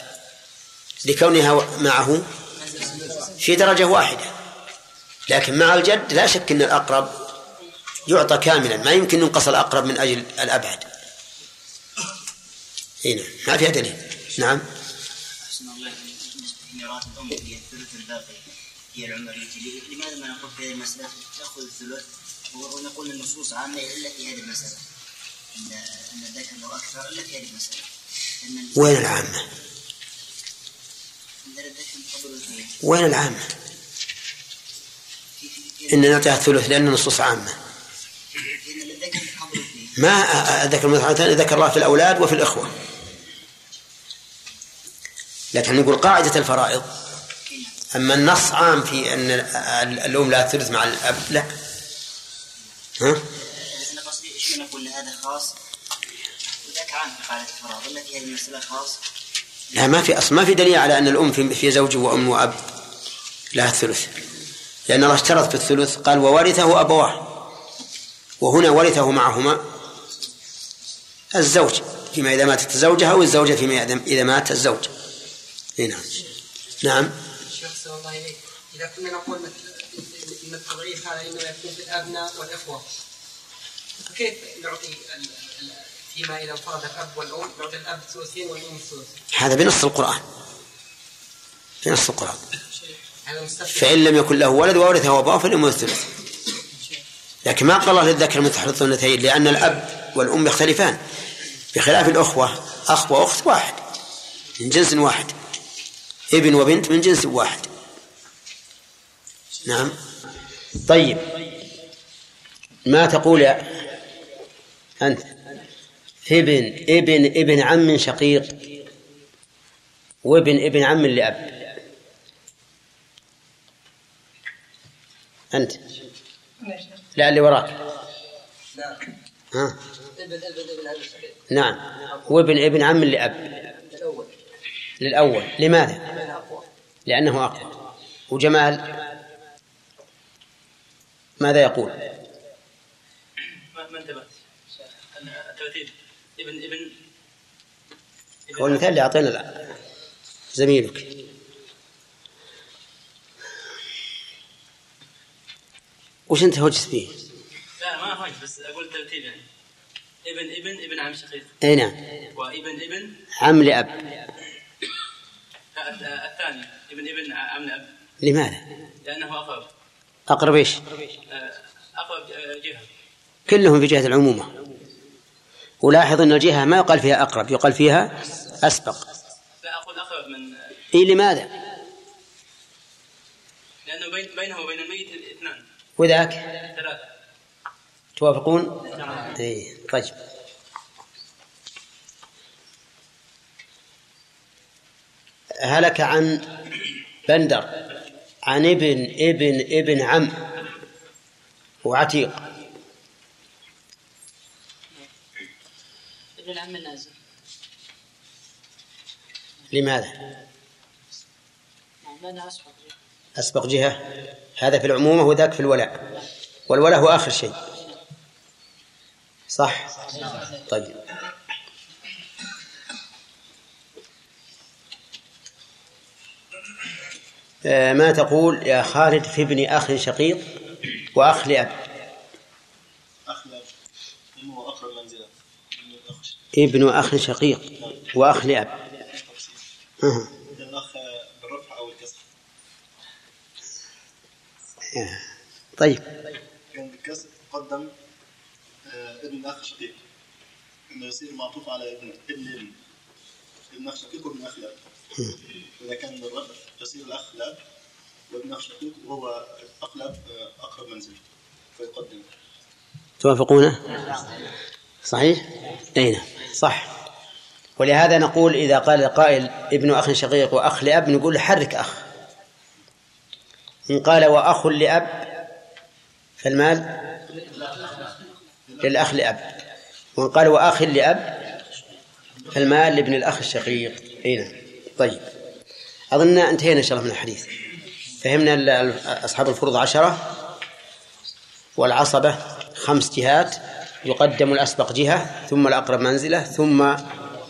لكونها معه في درجة واحدة. لكن مع الجد لا شك أن الأقرب يعطى كاملا. ما يمكن ينقص الأقرب من أجل الأبعد. هنا ما فيها دليل. نعم. أحسن الله الأم هي الثلث الباقي هي العمرية لماذا ما نقول في هذه المسألة؟ تأخذ الثلث ونقول النصوص عامة إلا في هذه المسألة. وين العامة وين العامة إن نعطيها الثلث لأن النصوص عامة. ما ذكر مثلا ذكر الله في الأولاد وفي الإخوة. لكن نقول قاعدة الفرائض. أما النص عام في أن الأم لا ثلث مع الأب لا. ها؟ هذا خاص؟ وذاك عام هذه المسألة خاص؟ لا ما في أصل ما في دليل على أن الأم في في زوج وأم وأب. لها الثلث. لأن الله اشترط في الثلث قال وورثه أبواه. وهنا ورثه معهما الزوج فيما إذا ماتت الزوجة أو الزوجة فيما إذا- إذا مات الزوج. إيه نعم. نعم. شيخ سلام الله إليك. إذا كنا نقول مثل- أن التضعيف هذا إنما يكون في الأبناء والإخوة. فكيف نعطي فيما إذا انفرد الأب والأم نعطي الأب ثلثين والأم ثلث؟ هذا بنص القرآن. بنص مستثنى فإن لم يكن له ولد وورثه أبواه فالأم الثلث. لكن ما قال الله للذكر مثل حظ الأنثيين لأن الأب والأم يختلفان. بخلاف الأخوة أخ وأخت واحد من جنس واحد. ابن وبنت من جنس واحد. نعم. طيب. ما تقول يا أنت. ابن ابن ابن عم شقيق وابن ابن عم لأب. أنت. لا اللي وراك. ها؟ ابن ابن ابن أبي سعيد نعم. وابن ابن عم لأب. للأول. لماذا؟ لأنه أقوى. وجمال؟ ماذا يقول؟ ما انتبهت. الترتيب ابن ابن هو المثال اللي أعطينا زميلك. وش أنت هوجت فيه؟ لا ما فهمت بس أقول الترتيب يعني. ابن ابن ابن عم شقيق. أي نعم. وابن ابن عم لأب. الثاني. ابن ابن عم اب لماذا؟ لأنه أقرب. أقرب إيش؟ آه، أقرب آه، جهة. كلهم في جهة العمومة. ولاحظ أن الجهة ما يقال فيها أقرب يقال فيها أسبق لا أقول أقرب من إي لماذا؟ لأنه بين بينه وبين الميت اثنان وذاك ثلاثة توافقون؟ نعم. اي طيب هلك عن بندر عن ابن ابن ابن عم وعتيق ابن العم النازل لماذا؟ لأنها أسبق أسبق جهة؟ هذا في العمومة وذاك في الولاء. والولاء هو آخر شيء. صح؟ طيب. آه، ما تقول يا خالد في ابن أخ شقيق وأخ لأب أخ لا هو أقرب منزلة من الأخ ابن أخ شقيق وأخ لأب. الكسر طيب. كان بالكسر قدم ابن الأخ شقيق إنه يصير معطوف على ابن ابن ابن أخ شقيق وابن أخ لأب إذا كان بالرفع يصير الأخ لأب وابن أخ شقيق وهو آه، أقرب منزل فيقدم توافقونه صحيح؟ أي نعم صح. ولهذا نقول إذا قال قائل ابن أخ شقيق وأخ لأب نقول حرك أخ. إن قال وأخ لأب فالمال للأخ لأب. وإن قال وأخ لأب فالمال لابن الأخ الشقيق. أي نعم. طيب. أظن انتهينا إن شاء الله من الحديث. فهمنا أصحاب الفروض عشرة والعصبة خمس جهات. يقدم الأسبق جهة ثم الأقرب منزلة ثم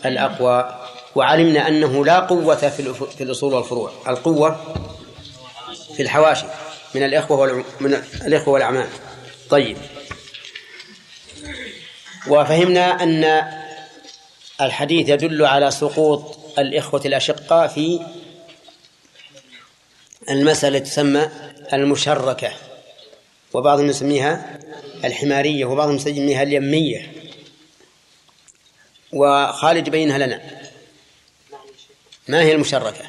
الأقوى وعلمنا أنه لا قوة في الأصول والفروع القوة في الحواشي من الإخوة. من الإخوة والأعمام طيب وفهمنا أن الحديث يدل على سقوط الإخوة الأشقاء في المسألة تسمى المشركة وبعضهم يسميها الحمارية وبعضهم يسميها اليمية. وخالد بينها لنا. ما هي المشركة؟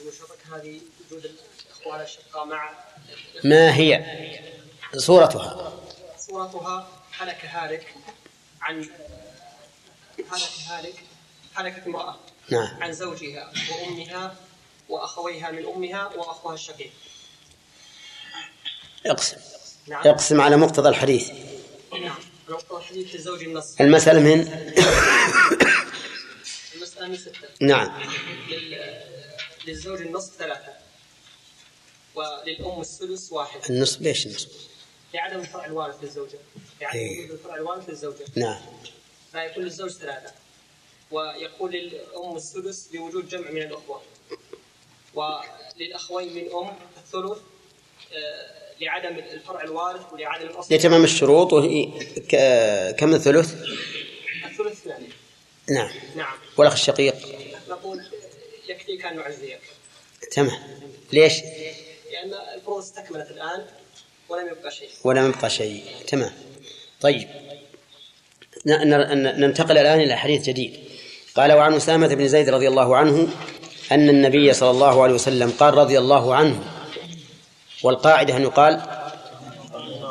المشركة هذه وجود الإخوة الأشقاء مع ما هي؟ صورتها. صورتها هلك هالك عن هلك هالك هلكت امرأة نعم. عن زوجها وأمها وأخويها من أمها وأخوها الشقيق. اقسم. اقسم على مقتضى الحديث. نعم. للزوج النص. المسألة من؟ المسألة من ستة. نعم. لل... للزوج النصف ثلاثة. وللأم الثلث واحد. النصف ليش النصف لعدم الفرع الوارث للزوجة. لعدم إيه. وجود الفرع الوارث للزوجة. نعم. فيكون للزوج ثلاثة. ويكون للأم الثلث لوجود جمع من الأخوة. وللأخوين من أم الثلث آه، لعدم الفرع الوارث ولعدم الأصل. لتمام الشروط وهي كم الثلث؟ الثلث اثنان نعم. نعم. والأخ الشقيق؟ نقول يكفيك أن نعزيك تمام. ليش؟ لأن الفروض استكملت الآن ولم يبقى شيء. ولم يبقى شيء. تمام. طيب. ننتقل الآن إلى حديث جديد. قال وعن أسامة بن زيد رضي الله عنه أن النبي صلى الله عليه وسلم قال رضي الله عنه والقاعدة أن يقال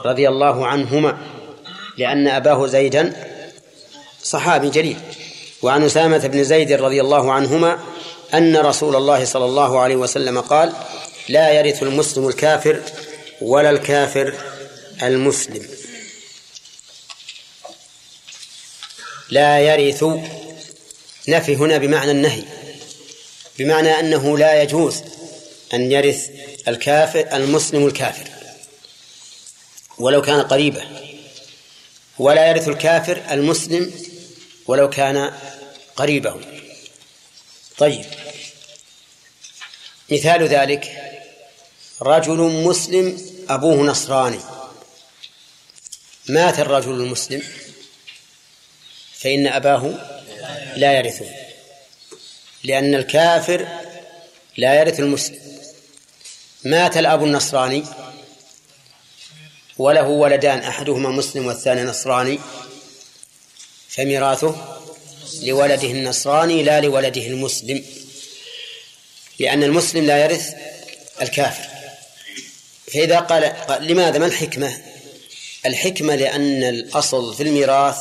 رضي الله عنهما لأن أباه زيدا صحابي جليل. وعن أسامة بن زيد رضي الله عنهما أن رسول الله صلى الله عليه وسلم قال لا يرث المسلم الكافر ولا الكافر المسلم. لا يرث نفي هنا بمعنى النهي بمعنى أنه لا يجوز أن يرث الكافر المسلم الكافر ولو كان قريبه ولا يرث الكافر المسلم ولو كان قريبه طيب. مثال ذلك رجل مسلم أبوه نصراني. مات الرجل المسلم فإن أباه لا يرثه لأن الكافر لا يرث المسلم. مات الأب النصراني وله ولدان أحدهما مسلم والثاني نصراني. فميراثه لولده النصراني لا لولده المسلم لأن المسلم لا يرث الكافر. فإذا قال, لماذا؟ ما الحكمة؟ الحكمة لأن الأصل في الميراث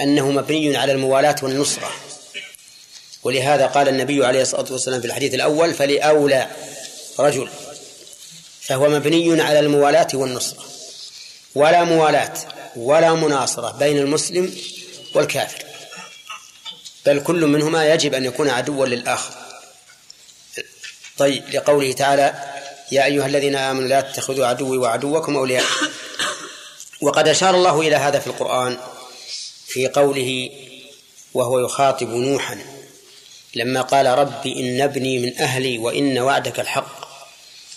أنه مبني على الموالاة والنصرة. ولهذا قال النبي عليه الصلاة والسلام في الحديث الأول فلأولى رجل فهو مبني على الموالاة والنصرة ولا موالاة ولا مناصرة بين المسلم والكافر بل كل منهما يجب أن يكون عدوا للآخر. طيب لقوله تعالى يا أيها الذين آمنوا لا تتخذوا عدوي وعدوكم أولياء. وقد أشار الله إلى هذا في القرآن في قوله وهو يخاطب نوحا لما قال رب إن ابني من أهلي وإن وعدك الحق.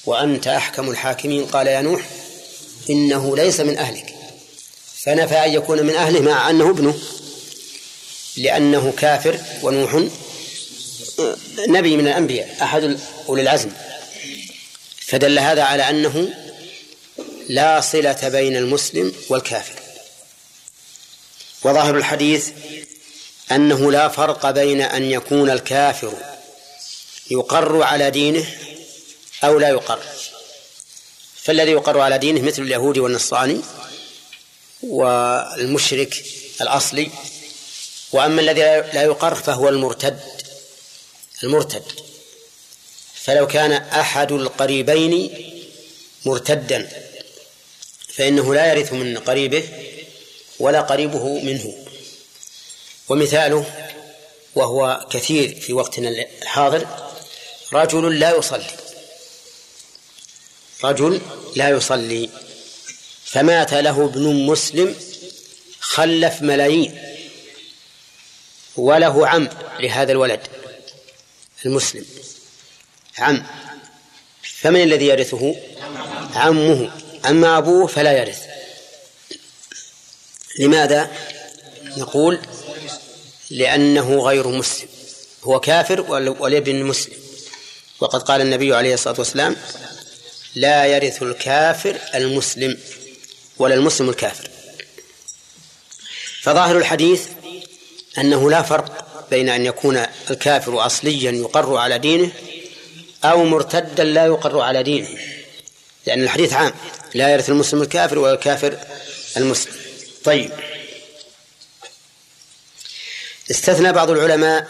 وأنت أحكم الحاكمين. قال يا نوح إنه ليس من أهلك. فنفى أن يكون من أهله مع أنه ابنه لأنه كافر ونوح نبي من الأنبياء أحد أولي العزم. فدل هذا على أنه لا صلة بين المسلم والكافر. وظاهر الحديث أنه لا فرق بين أن يكون الكافر يقر على دينه أو لا يقر. فالذي يقر على دينه مثل اليهودي والنصراني والمشرك الأصلي. وأما الذي لا يقر فهو المرتد. المرتد. فلو كان أحد القريبين مرتدا فإنه لا يرث من قريبه ولا قريبه منه. ومثاله وهو كثير في وقتنا الحاضر رجل لا يصلي. رجل لا يصلي. فمات له ابن مسلم خلف ملايين. وله عم لهذا الولد المسلم. عم. فمن الذي يرثه؟ عمه. أما أبوه فلا يرث. لماذا؟ نقول لأنه غير مسلم. هو كافر والابن مسلم. وقد قال النبي عليه الصلاة والسلام لا يرث الكافر المسلم ولا المسلم الكافر. فظاهر الحديث أنه لا فرق بين أن يكون الكافر أصليا يقر على دينه أو مرتدا لا يقر على دينه لأن الحديث عام. لا يرث المسلم الكافر ولا الكافر المسلم. طيب. استثنى بعض العلماء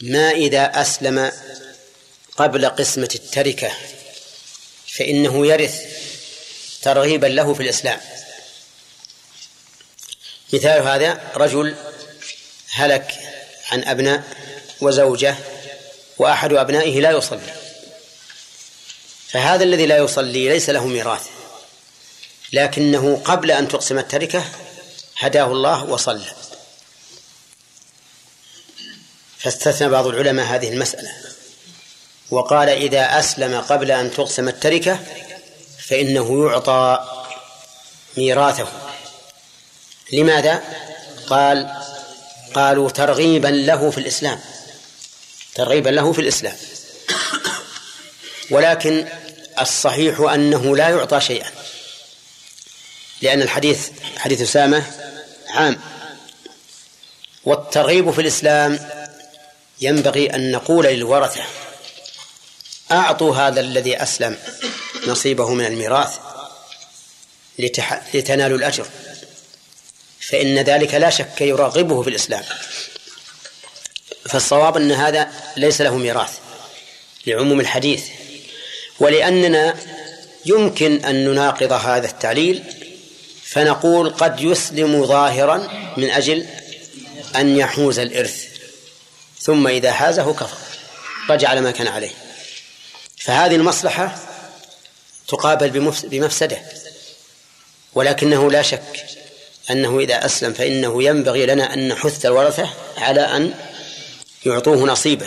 ما إذا أسلم قبل قسمة التركة. فإنه يرث ترغيبا له في الإسلام. مثال هذا رجل هلك عن أبناء وزوجة وأحد أبنائه لا يصلي. فهذا الذي لا يصلي ليس له ميراث لكنه قبل أن تقسم التركة هداه الله وصلى. فاستثنى بعض العلماء هذه المسألة. وقال إذا أسلم قبل أن تقسم التركة فإنه يعطى ميراثه. لماذا؟ قال قالوا ترغيبا له في الإسلام. ترغيبا له في الإسلام. ولكن الصحيح أنه لا يعطى شيئا. لأن الحديث حديث أسامة عام. والترغيب في الإسلام ينبغي أن نقول للورثة أعطوا هذا الذي أسلم نصيبه من الميراث لتنالوا الأجر. فإن ذلك لا شك يرغبه في الإسلام. فالصواب أن هذا ليس له ميراث لعموم الحديث ولأننا يمكن أن نناقض هذا التعليل فنقول قد يسلم ظاهرا من أجل أن يحوز الإرث ثم إذا حازه كفر رجع على ما كان عليه. فهذه المصلحة تقابل بمفسدة ولكنه لا شك أنه إذا أسلم فإنه ينبغي لنا أن نحث الورثة على أن يعطوه نصيبه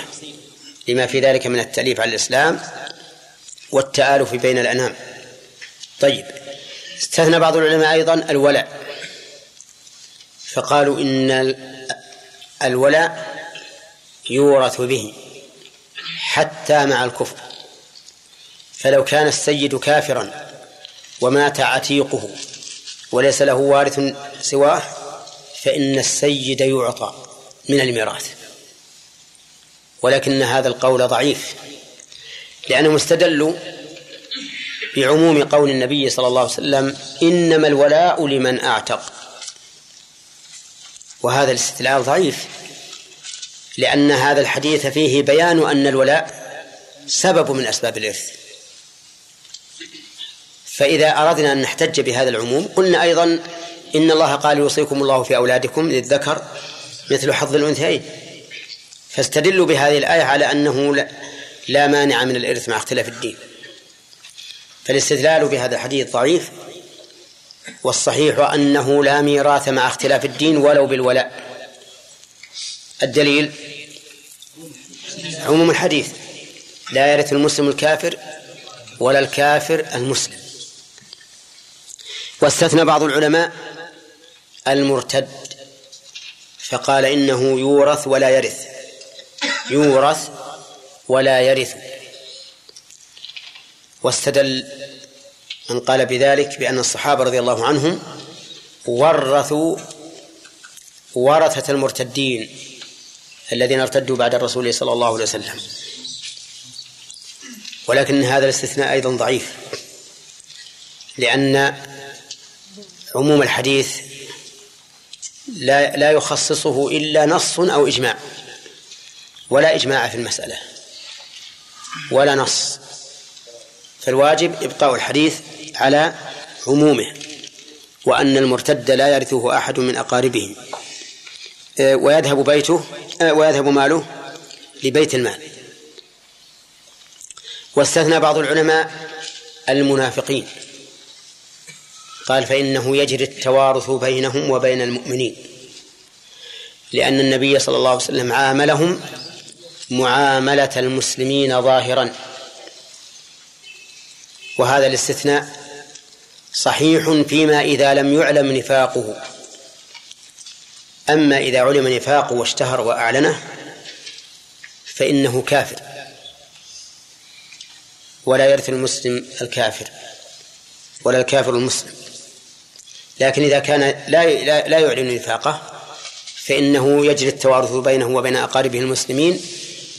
لما في ذلك من التأليف على الإسلام والتآلف بين الأنام طيب استثنى بعض العلماء أيضا الولاء فقالوا إن الولاء يورث به حتى مع الكفر. فلو كان السيد كافرا ومات عتيقه وليس له وارث سواه فإن السيد يعطى من الميراث. ولكن هذا القول ضعيف لأنهم استدلوا بعموم قول النبي صلى الله عليه وسلم إنما الولاء لمن أعتق. وهذا الاستدلال ضعيف لأن هذا الحديث فيه بيان أن الولاء سبب من أسباب الإرث. فإذا أردنا أن نحتج بهذا العموم قلنا أيضا إن الله قال يوصيكم الله في أولادكم للذكر مثل حظ الأنثيين. فاستدلوا بهذه الآية على أنه لا مانع من الإرث مع اختلاف الدين. فالاستدلال بهذا الحديث ضعيف والصحيح أنه لا ميراث مع اختلاف الدين ولو بالولاء. الدليل عموم الحديث لا يرث المسلم الكافر ولا الكافر المسلم. واستثنى بعض العلماء المرتد فقال إنه يورث ولا يرث. يورث ولا يرث. واستدل من قال بذلك بأن الصحابة رضي الله عنهم ورثوا ورثة المرتدين الذين ارتدوا بعد الرسول صلى الله عليه وسلم. ولكن هذا الاستثناء أيضا ضعيف لأن عموم الحديث لا لا يخصصه إلا نص أو إجماع ولا إجماع في المسألة ولا نص فالواجب إبقاء الحديث على عمومه وأن المرتد لا يرثه أحد من أقاربه آه، ويذهب بيته آه، ويذهب ماله لبيت المال. واستثنى بعض العلماء المنافقين. قال فإنه يجري التوارث بينهم وبين المؤمنين لأن النبي صلى الله عليه وسلم عاملهم معاملة المسلمين ظاهرا. وهذا الاستثناء صحيح فيما إذا لم يعلم نفاقه. أما إذا علم نفاقه واشتهر وأعلنه فإنه كافر ولا يرث المسلم الكافر ولا الكافر المسلم. لكن إذا كان لا لا يعلن نفاقه فإنه يجري التوارث بينه وبين أقاربه المسلمين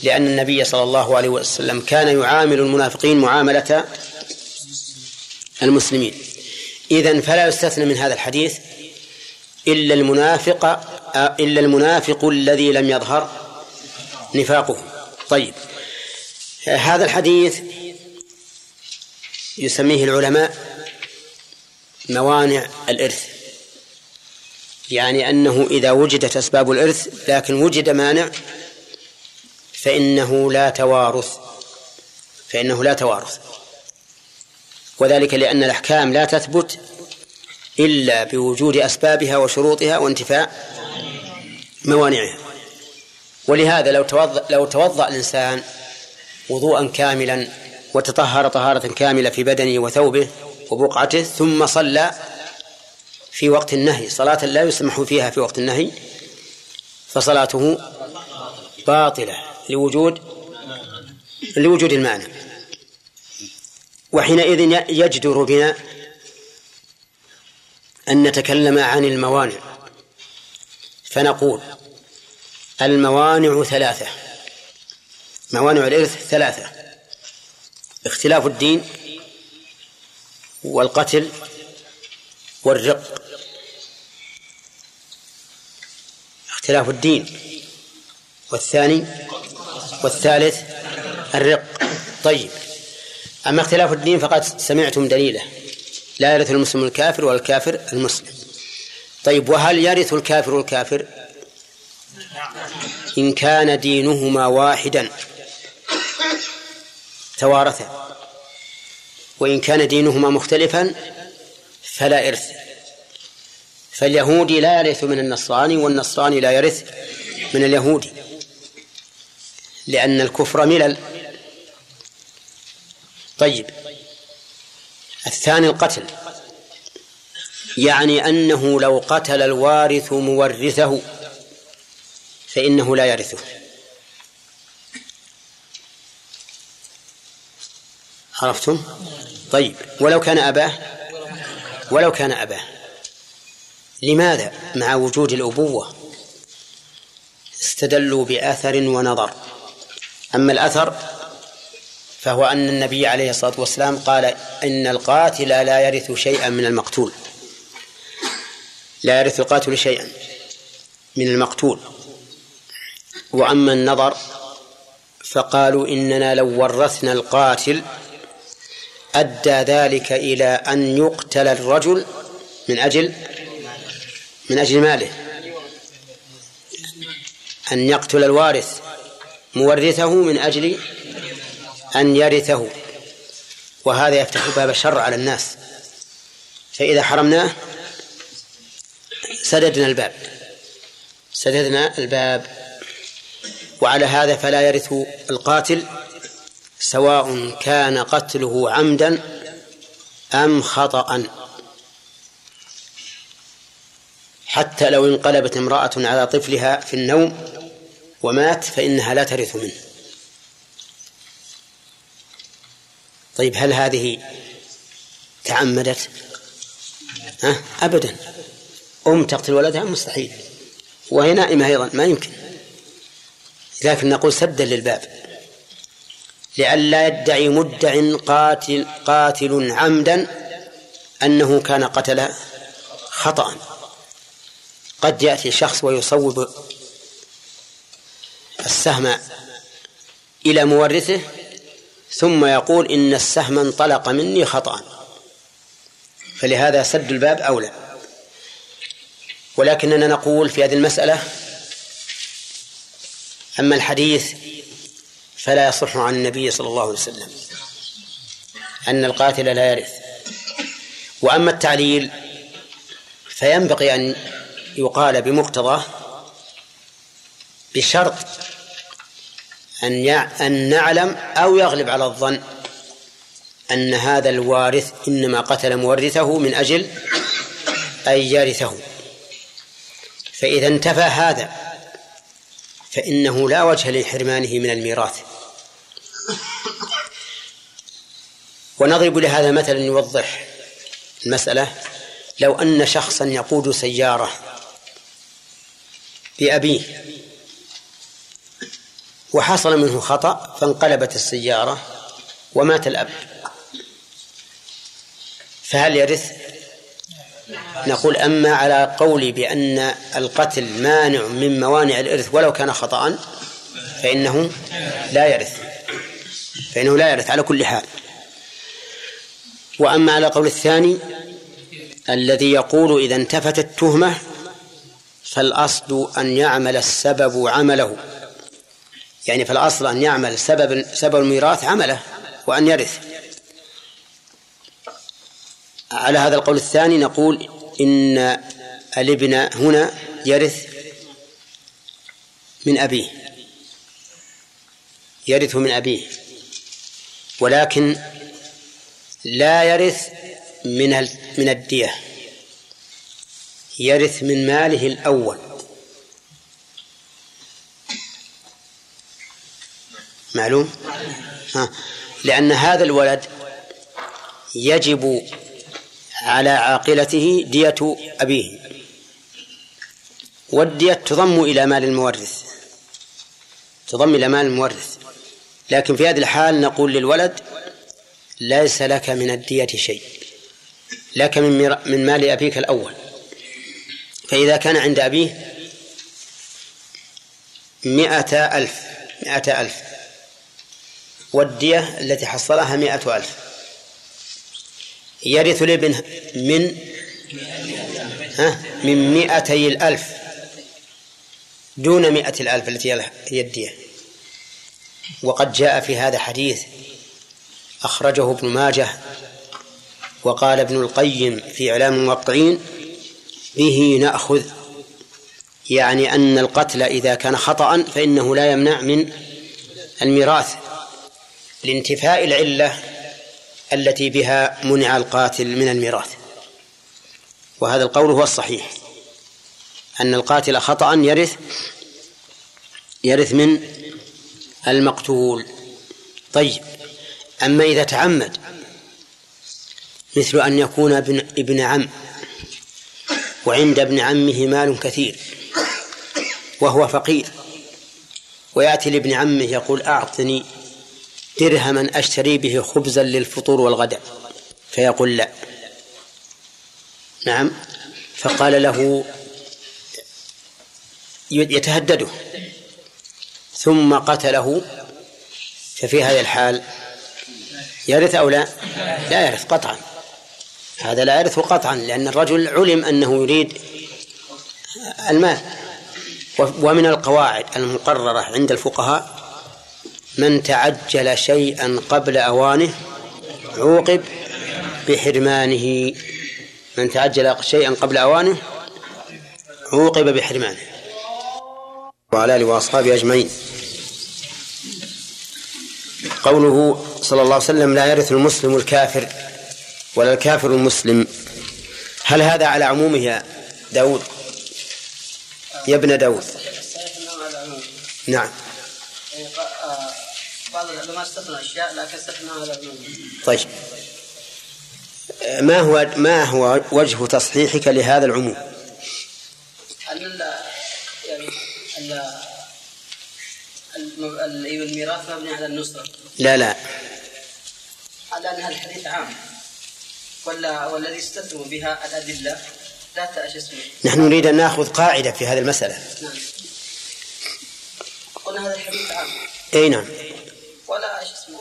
لأن النبي صلى الله عليه وسلم كان يعامل المنافقين معاملة المسلمين. إذن فلا يستثنى من هذا الحديث إلا المنافق إلا المنافق الذي لم يظهر نفاقه. طيب. هذا الحديث يسميه العلماء موانع الإرث. يعني أنه إذا وجدت أسباب الإرث لكن وجد مانع فإنه لا توارث. فإنه لا توارث. وذلك لأن الأحكام لا تثبت إلا بوجود أسبابها وشروطها وانتفاء موانعها. ولهذا لو توضأ لو توضأ الإنسان وضوءا كاملا وتطهر طهارة كاملة في بدنه وثوبه وبقعته ثم صلى في وقت النهي. صلاة لا يسمح فيها في وقت النهي فصلاته باطلة لوجود لوجود المانع وحينئذ يجدر بنا أن نتكلم عن الموانع. فنقول الموانع ثلاثة موانع الإرث ثلاثة. اختلاف الدين والقتل والرق. اختلاف الدين. والثاني والثالث الرق. طيب. أما اختلاف الدين فقد سمعتم دليله. لا يرث المسلم الكافر ولا الكافر المسلم. طيب وهل يرث الكافر الكافر؟ إن كان دينهما واحدا. توارثا. وإن كان دينهما مختلفا فلا إرث. فاليهودي لا يرث من النصراني والنصراني لا يرث من اليهودي. لأن الكفر ملل. طيب. الثاني القتل. يعني أنه لو قتل الوارث مورثه فإنه لا يرثه. عرفتم؟ طيب ولو كان أباه ولو كان أباه لماذا مع وجود الأبوة استدلوا بأثر ونظر؟ أما الأثر فهو أن النبي عليه الصلاة والسلام قال إن القاتل لا يرث شيئا من المقتول. لا يرث القاتل شيئا من المقتول. وأما النظر فقالوا إننا لو ورثنا القاتل أدى ذلك إلى أن يقتل الرجل من أجل من أجل ماله. أن يقتل الوارث مورثه من أجل أن يرثه. وهذا يفتح باب الشر على الناس. فإذا حرمناه سددنا الباب. سددنا الباب. وعلى هذا فلا يرث القاتل سواء كان قتله عمدا أم خطأ. حتى لو انقلبت امرأة على طفلها في النوم ومات فإنها لا ترث منه. طيب هل هذه تعمدت؟ ها؟ أبدا. أم تقتل ولدها؟ مستحيل. وهي نائمة أيضا ما يمكن. لكن نقول سدا للباب. لئلا يدعي مدع قاتل قاتل عمدا أنه كان قتل خطأ. قد يأتي شخص ويصوب السهم إلى مورثه ثم يقول إن السهم انطلق مني خطأ. فلهذا سد الباب أولى. ولكننا نقول في هذه المسألة أما الحديث فلا يصح عن النبي صلى الله عليه وسلم أن القاتل لا يرث. وأما التعليل فينبغي أن يقال بمقتضاه بشرط أن أن نعلم أو يغلب على الظن أن هذا الوارث إنما قتل مورثه من أجل أن يرثه. فإذا انتفى هذا فإنه لا وجه لحرمانه من الميراث. ونضرب لهذا مثلا يوضح المسألة لو أن شخصا يقود سيارة بأبيه وحصل منه خطأ فانقلبت السيارة ومات الأب فهل يرث؟ نقول أما على قولي بأن القتل مانع من موانع الإرث ولو كان خطأ فإنه لا يرث فإنه لا يرث على كل حال. وأما على قول الثاني الذي يقول إذا انتفت التهمة فالأصل أن يعمل السبب عمله. يعني فالأصل أن يعمل سبب سبب الميراث عمله وأن يرث. على هذا القول الثاني نقول إن الابن هنا يرث من أبيه. يرث من أبيه. ولكن لا يرث من من الدية. يرث من ماله الأول. معلوم؟ ها. لأن هذا الولد يجب على عاقلته دية أبيه. والدية تضم إلى مال المورث. تضم إلى مال المورث. لكن في هذه الحال نقول للولد ليس لك من الدية شيء لك من من مال أبيك الأول. فإذا كان عند أبيه مئة ألف مئة ألف. والدية التي حصلها مئة ألف. يرث الابن من ها من مئتي الألف دون مئة الألف التي هي الدية. وقد جاء في هذا حديث أخرجه ابن ماجه وقال ابن القيم في إعلام الموقعين به نأخذ يعني أن القتل إذا كان خطأ فإنه لا يمنع من الميراث لانتفاء العلة التي بها منع القاتل من الميراث. وهذا القول هو الصحيح أن القاتل خطأ يرث يرث من المقتول. طيب أما إذا تعمد مثل أن يكون ابن, ابن عم وعند ابن عمه مال كثير وهو فقير ويأتي لابن عمه يقول أعطني درهما أشتري به خبزا للفطور والغداء فيقول لا. نعم فقال له يتهدده. ثم قتله ففي هذه الحال يرث أو لا؟ لا يرث قطعا. هذا لا يرث قطعا لأن الرجل علم أنه يريد المال. ومن القواعد المقررة عند الفقهاء من تعجل شيئا قبل أوانه عوقب بحرمانه. من تعجل شيئا قبل أوانه عوقب بحرمانه. وعلى آله وأصحابه أجمعين. قوله صلى الله عليه وسلم لا يرث المسلم الكافر ولا الكافر المسلم. هل هذا على عمومه يا داود؟ يا ابن داود. نعم. اشياء لكن العموم طيب. ما هو ما هو وجه تصحيحك لهذا العموم؟ الميراث مبني على النصرة. لا لا. على أنها الحديث عام. ولا والذي استثنوا بها الأدلة لا تأش اسمه. نحن نريد أن نأخذ قاعدة في هذه المسألة. نعم. قلنا هذا الحديث عام. أي نعم. ولا إيش اسمه.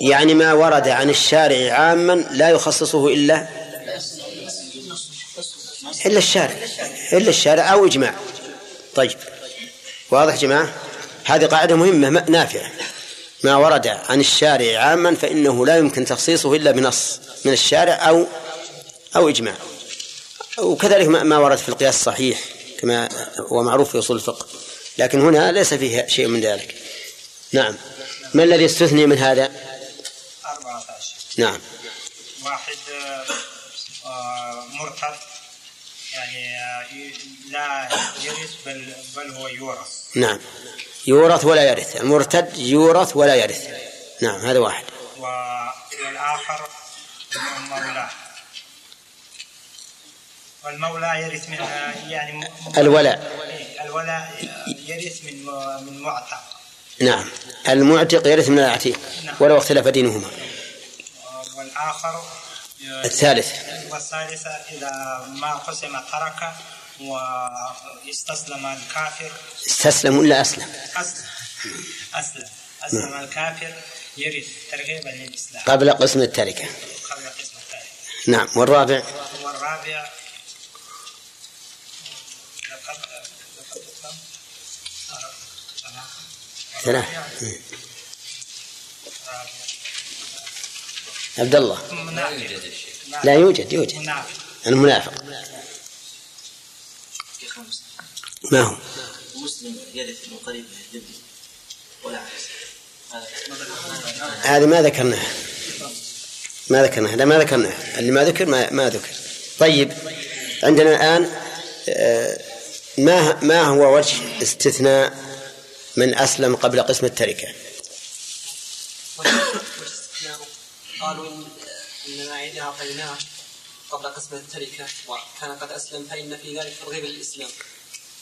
يعني ما ورد عن الشارع عاما لا يخصصه إلا إلا الشارع. إلا الشارع أو إجماع. طيب. واضح جماعة؟ هذه قاعدة مهمة نافعة. ما ورد عن الشارع عاما فإنه لا يمكن تخصيصه إلا بنص من الشارع أو أو إجماع. وكذلك ما ورد في القياس الصحيح كما هو معروف في أصول الفقه. لكن هنا ليس فيه شيء من ذلك. نعم. ما الذي استثني من هذا؟ 14 نعم. واحد آه، مرتد. يعني لا يرث بل بل هو يورث نعم. يورث ولا يرث. المرتد يورث ولا يرث. نعم هذا واحد. والآخر مولاه والمولى يرث من يعني الولاء. الولاء يرث من من معتق. نعم. المعتق يرث من العتيق. ولو اختلف دينهما. والآخر الثالث. والثالثة إذا ما قسم ترك واستسلم الكافر. استسلم ولا أسلم؟ أسلم. أسلم. أسلم الكافر. يرث ترغيبا للإسلام. قبل قسم التركة. قبل قسم الثالث نعم. والرابع؟ والرابع. لقد لقد أسلم ثلاث عبد الله. لا يوجد يوجد. منافق. المنافق ما هو؟ مسلم قريب ولا هذه ما ذكرناها. ما ذكرناها. لا ما ذكرناها. اللي ما ذكر ما, ما ذكر. طيب عندنا الآن آه، ما ما هو وجه استثناء من أسلم قبل قسم التركة؟ قالوا إن إنما إذا أعطيناه قبل قسم التركة وكان قد أسلم فإن في ذلك ترغيب الإسلام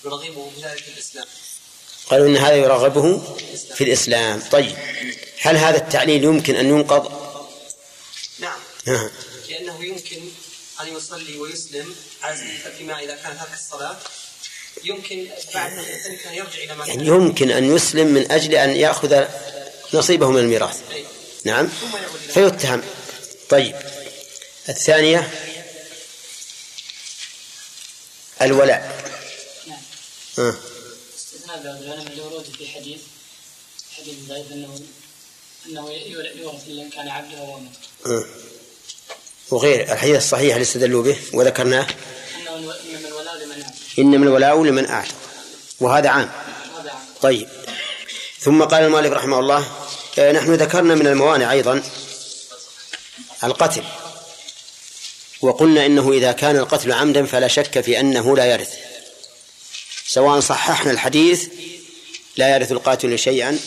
يرغبه بذلك الإسلام. قالوا إن هذا يرغبه في الإسلام. طيب هل هذا التعليل يمكن أن ينقض؟ نعم. آه. لأنه يمكن أن يصلي ويسلم فيما إذا كان ترك الصلاة. يمكن بعد ذلك أن يرجع إلى ما يعني يمكن أن يسلم من أجل أن يأخذ نصيبه من الميراث. أي. نعم. فيتهم. طيب. الثانية. الولاء. آه. العلماء لورود في حديث حديث ضعيف انه أنه يورث من كان عبده مطلق آه. وغير الحديث الصحيح اللي استدلوا به وذكرناه. انما الولاء لمن عبد إنما الولاء لمن أعتق وهذا عام. هذا عام. طيب. ثم قال المؤلف رحمه الله آه، نحن ذكرنا من الموانع أيضا القتل. وقلنا إنه إذا كان القتل عمدا فلا شك في أنه لا يرث. سواء صححنا الحديث لا يرث القاتل شيئا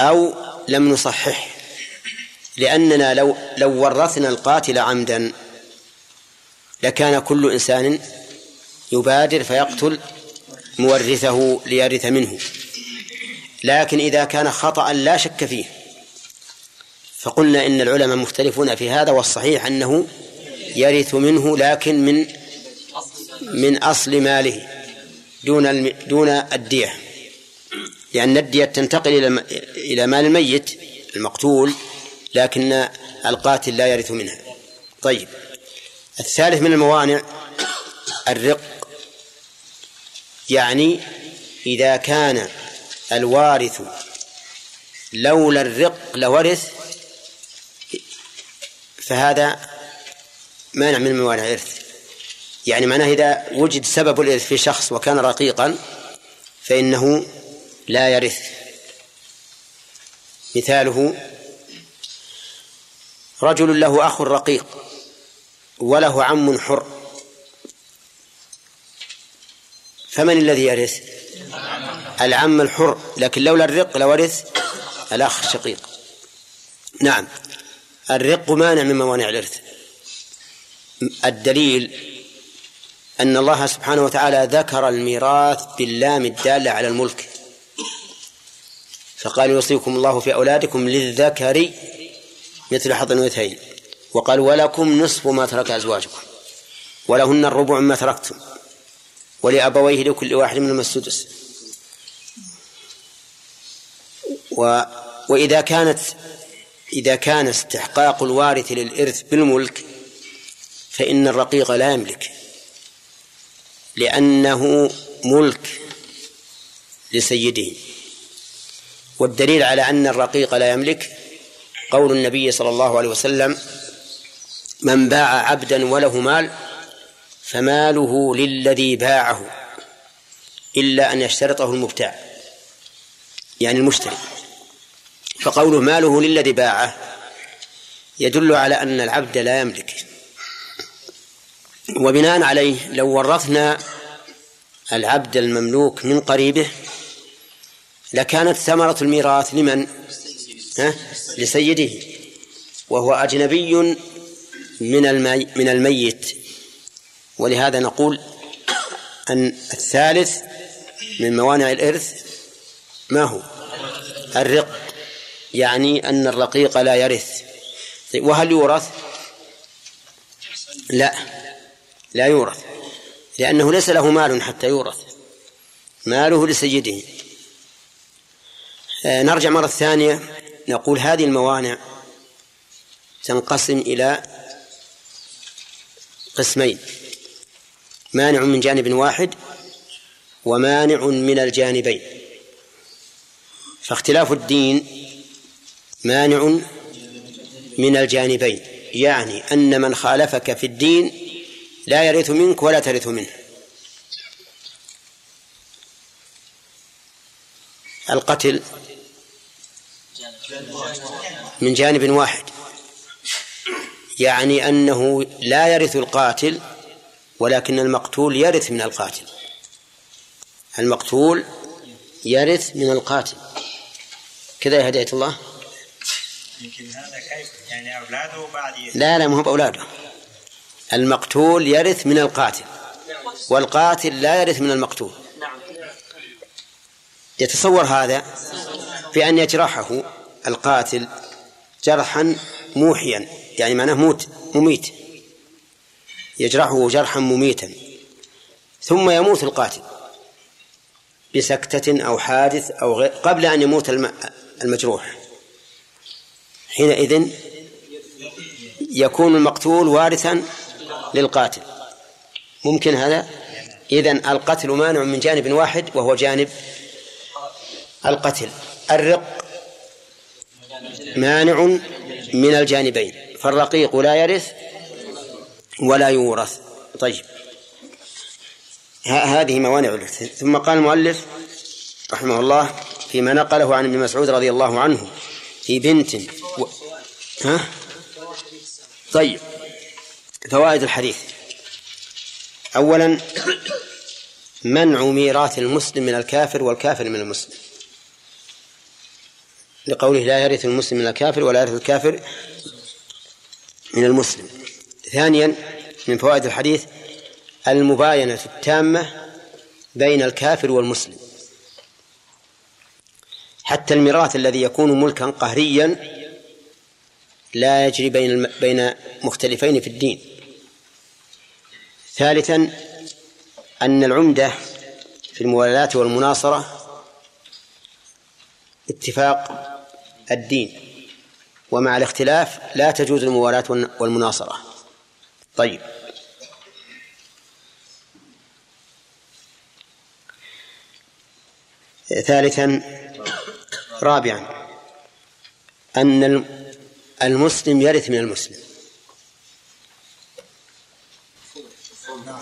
أو لم نصححه. لأننا لو لو ورثنا القاتل عمدا لكان كل إنسان يبادر فيقتل مورثه ليرث منه. لكن إذا كان خطأ لا شك فيه. فقلنا إن العلماء مختلفون في هذا والصحيح أنه يرث منه لكن من من أصل ماله دون. دون الدية. لأن الدية تنتقل إلى إلى مال الميت المقتول لكن القاتل لا يرث منها. طيب. الثالث من الموانع الرق. يعني إذا كان الوارث. لولا الرق لورث فهذا مانع من موانع الإرث. يعني معناه إذا وجد سبب الإرث في شخص وكان رقيقا فإنه لا يرث. مثاله رجل له أخ رقيق وله عم حر. فمن الذي يرث؟ العم الحر لكن لولا الرق لورث الأخ الشقيق. نعم الرق مانع من موانع الإرث. الدليل أن الله سبحانه وتعالى ذكر الميراث باللام الدالة على الملك. فقال يوصيكم الله في أولادكم للذكر مثل حظ الأنثيين. وقال ولكم نصف ما ترك أزواجكم ولهن الربع مما تركتم ولأبويه لكل واحد منهما السدس و وإذا كانت إذا كان استحقاق الوارث للإرث بالملك فإن الرقيق لا يملك لأنه ملك لسيده والدليل على أن الرقيق لا يملك قول النبي صلى الله عليه وسلم من باع عبدا وله مال فماله للذي باعه إلا أن يشترطه المبتاع. يعني المشتري فقوله ماله للذي باعه يدل على أن العبد لا يملك وبناء عليه لو ورثنا العبد المملوك من قريبه لكانت ثمرة الميراث لمن؟ ها؟ لسيده وهو أجنبي من المي من الميت ولهذا نقول أن الثالث من موانع الإرث ما هو؟ الرق يعني أن الرقيق لا يرث. وهل يورث؟ لا لا يورث لأنه ليس له مال حتى يورث. ماله لسيده. آه، نرجع مرة ثانية نقول هذه الموانع تنقسم إلى قسمين. مانع من جانب واحد ومانع من الجانبين. فاختلاف الدين مانع من الجانبين يعني أن من خالفك في الدين لا يرث منك ولا ترث منه. القتل من جانب واحد يعني أنه لا يرث القاتل ولكن المقتول يرث من القاتل. المقتول يرث من القاتل. كذا يا هداية الله؟ يمكن هذا كيف؟ يعني أولاده بعد لا لا ما هو بأولاده. المقتول يرث من القاتل والقاتل لا يرث من المقتول. يتصور هذا بأن يجرحه القاتل جرحا موحيا يعني معناه موت مميت. يجرحه جرحا مميتا. ثم يموت القاتل بسكتة أو حادث أو غير قبل أن يموت المجروح. حينئذ يكون المقتول وارثا للقاتل. ممكن هذا؟ إذن القتل مانع من جانب واحد وهو جانب القتل. الرق مانع من الجانبين. فالرقيق لا يرث ولا يورث. طيب. هذه موانع ثم قال المؤلف رحمه الله فيما نقله عن ابن مسعود رضي الله عنه في بنت و... ها؟ طيب فوائد الحديث. أولا منع ميراث المسلم من الكافر والكافر من المسلم. لقوله لا يرث المسلم من الكافر ولا يرث الكافر من المسلم. ثانيا من فوائد الحديث المباينة التامة بين الكافر والمسلم. حتى الميراث الذي يكون ملكا قهريا لا يجري بين بين مختلفين في الدين. ثالثا أن العمدة في الموالاة والمناصرة اتفاق الدين ومع الاختلاف لا تجوز الموالاة والمناصرة. طيب. ثالثا رابعا أن المسلم يرث من المسلم.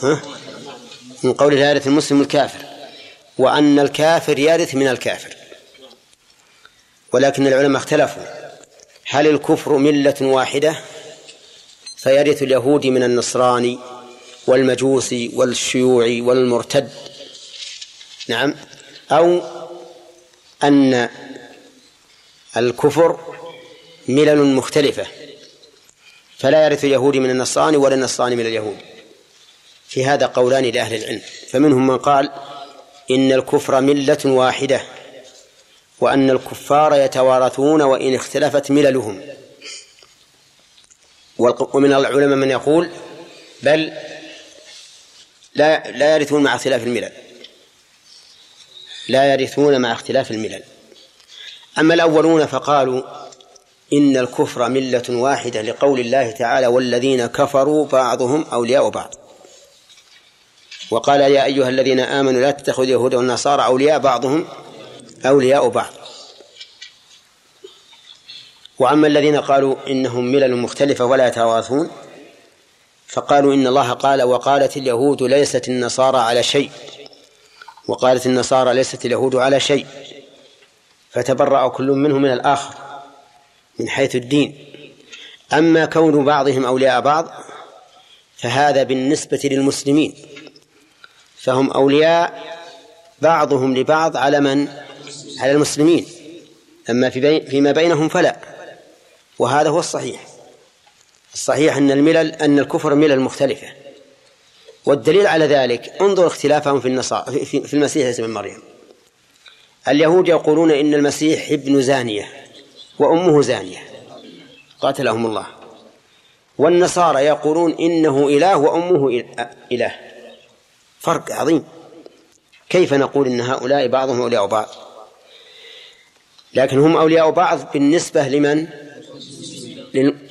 ها؟ من قوله لا يرث المسلم الكافر. وأن الكافر يرث من الكافر. ولكن العلماء اختلفوا. هل الكفر ملة واحدة؟ فيرث اليهودي من النصراني والمجوسي والشيوعي والمرتد. نعم. أو أن الكفر ملل مختلفة. فلا يرث اليهودي من النصراني ولا النصراني من اليهود. في هذا قولان لأهل العلم. فمنهم من قال إن الكفر ملة واحدة وأن الكفار يتوارثون وإن اختلفت مللهم. ومن العلماء من يقول بل لا لا يرثون مع اختلاف الملل. لا يرثون مع اختلاف الملل. أما الأولون فقالوا إن الكفر ملة واحدة لقول الله تعالى والذين كفروا بعضهم أولياء بعض. وقال يا أيها الذين آمنوا لا تتخذوا اليهود والنصارى أولياء بعضهم أولياء بعض. وأما الذين قالوا إنهم ملل مختلفة ولا يتواثون فقالوا إن الله قال وقالت اليهود ليست النصارى على شيء. وقالت النصارى ليست اليهود على شيء. فتبرأ كل منهم من الآخر من حيث الدين. أما كون بعضهم أولياء بعض فهذا بالنسبة للمسلمين. فهم أولياء بعضهم لبعض على من؟ على المسلمين. أما في بي فيما بينهم فلا. وهذا هو الصحيح. الصحيح أن الملل أن الكفر ملل مختلفة. والدليل على ذلك انظر اختلافهم في النصارى في, في المسيح بن مريم. اليهود يقولون إن المسيح ابن زانية وأمه زانية. قاتلهم الله. والنصارى يقولون إنه إله وأمه إله. فرق عظيم. كيف نقول إن هؤلاء بعضهم أولياء بعض؟ لكن هم أولياء بعض بالنسبة لمن؟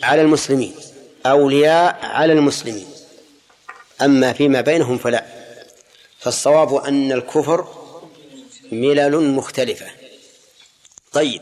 على المسلمين. أولياء على المسلمين. أما فيما بينهم فلا. فالصواب أن الكفر ملل مختلفة. طيب.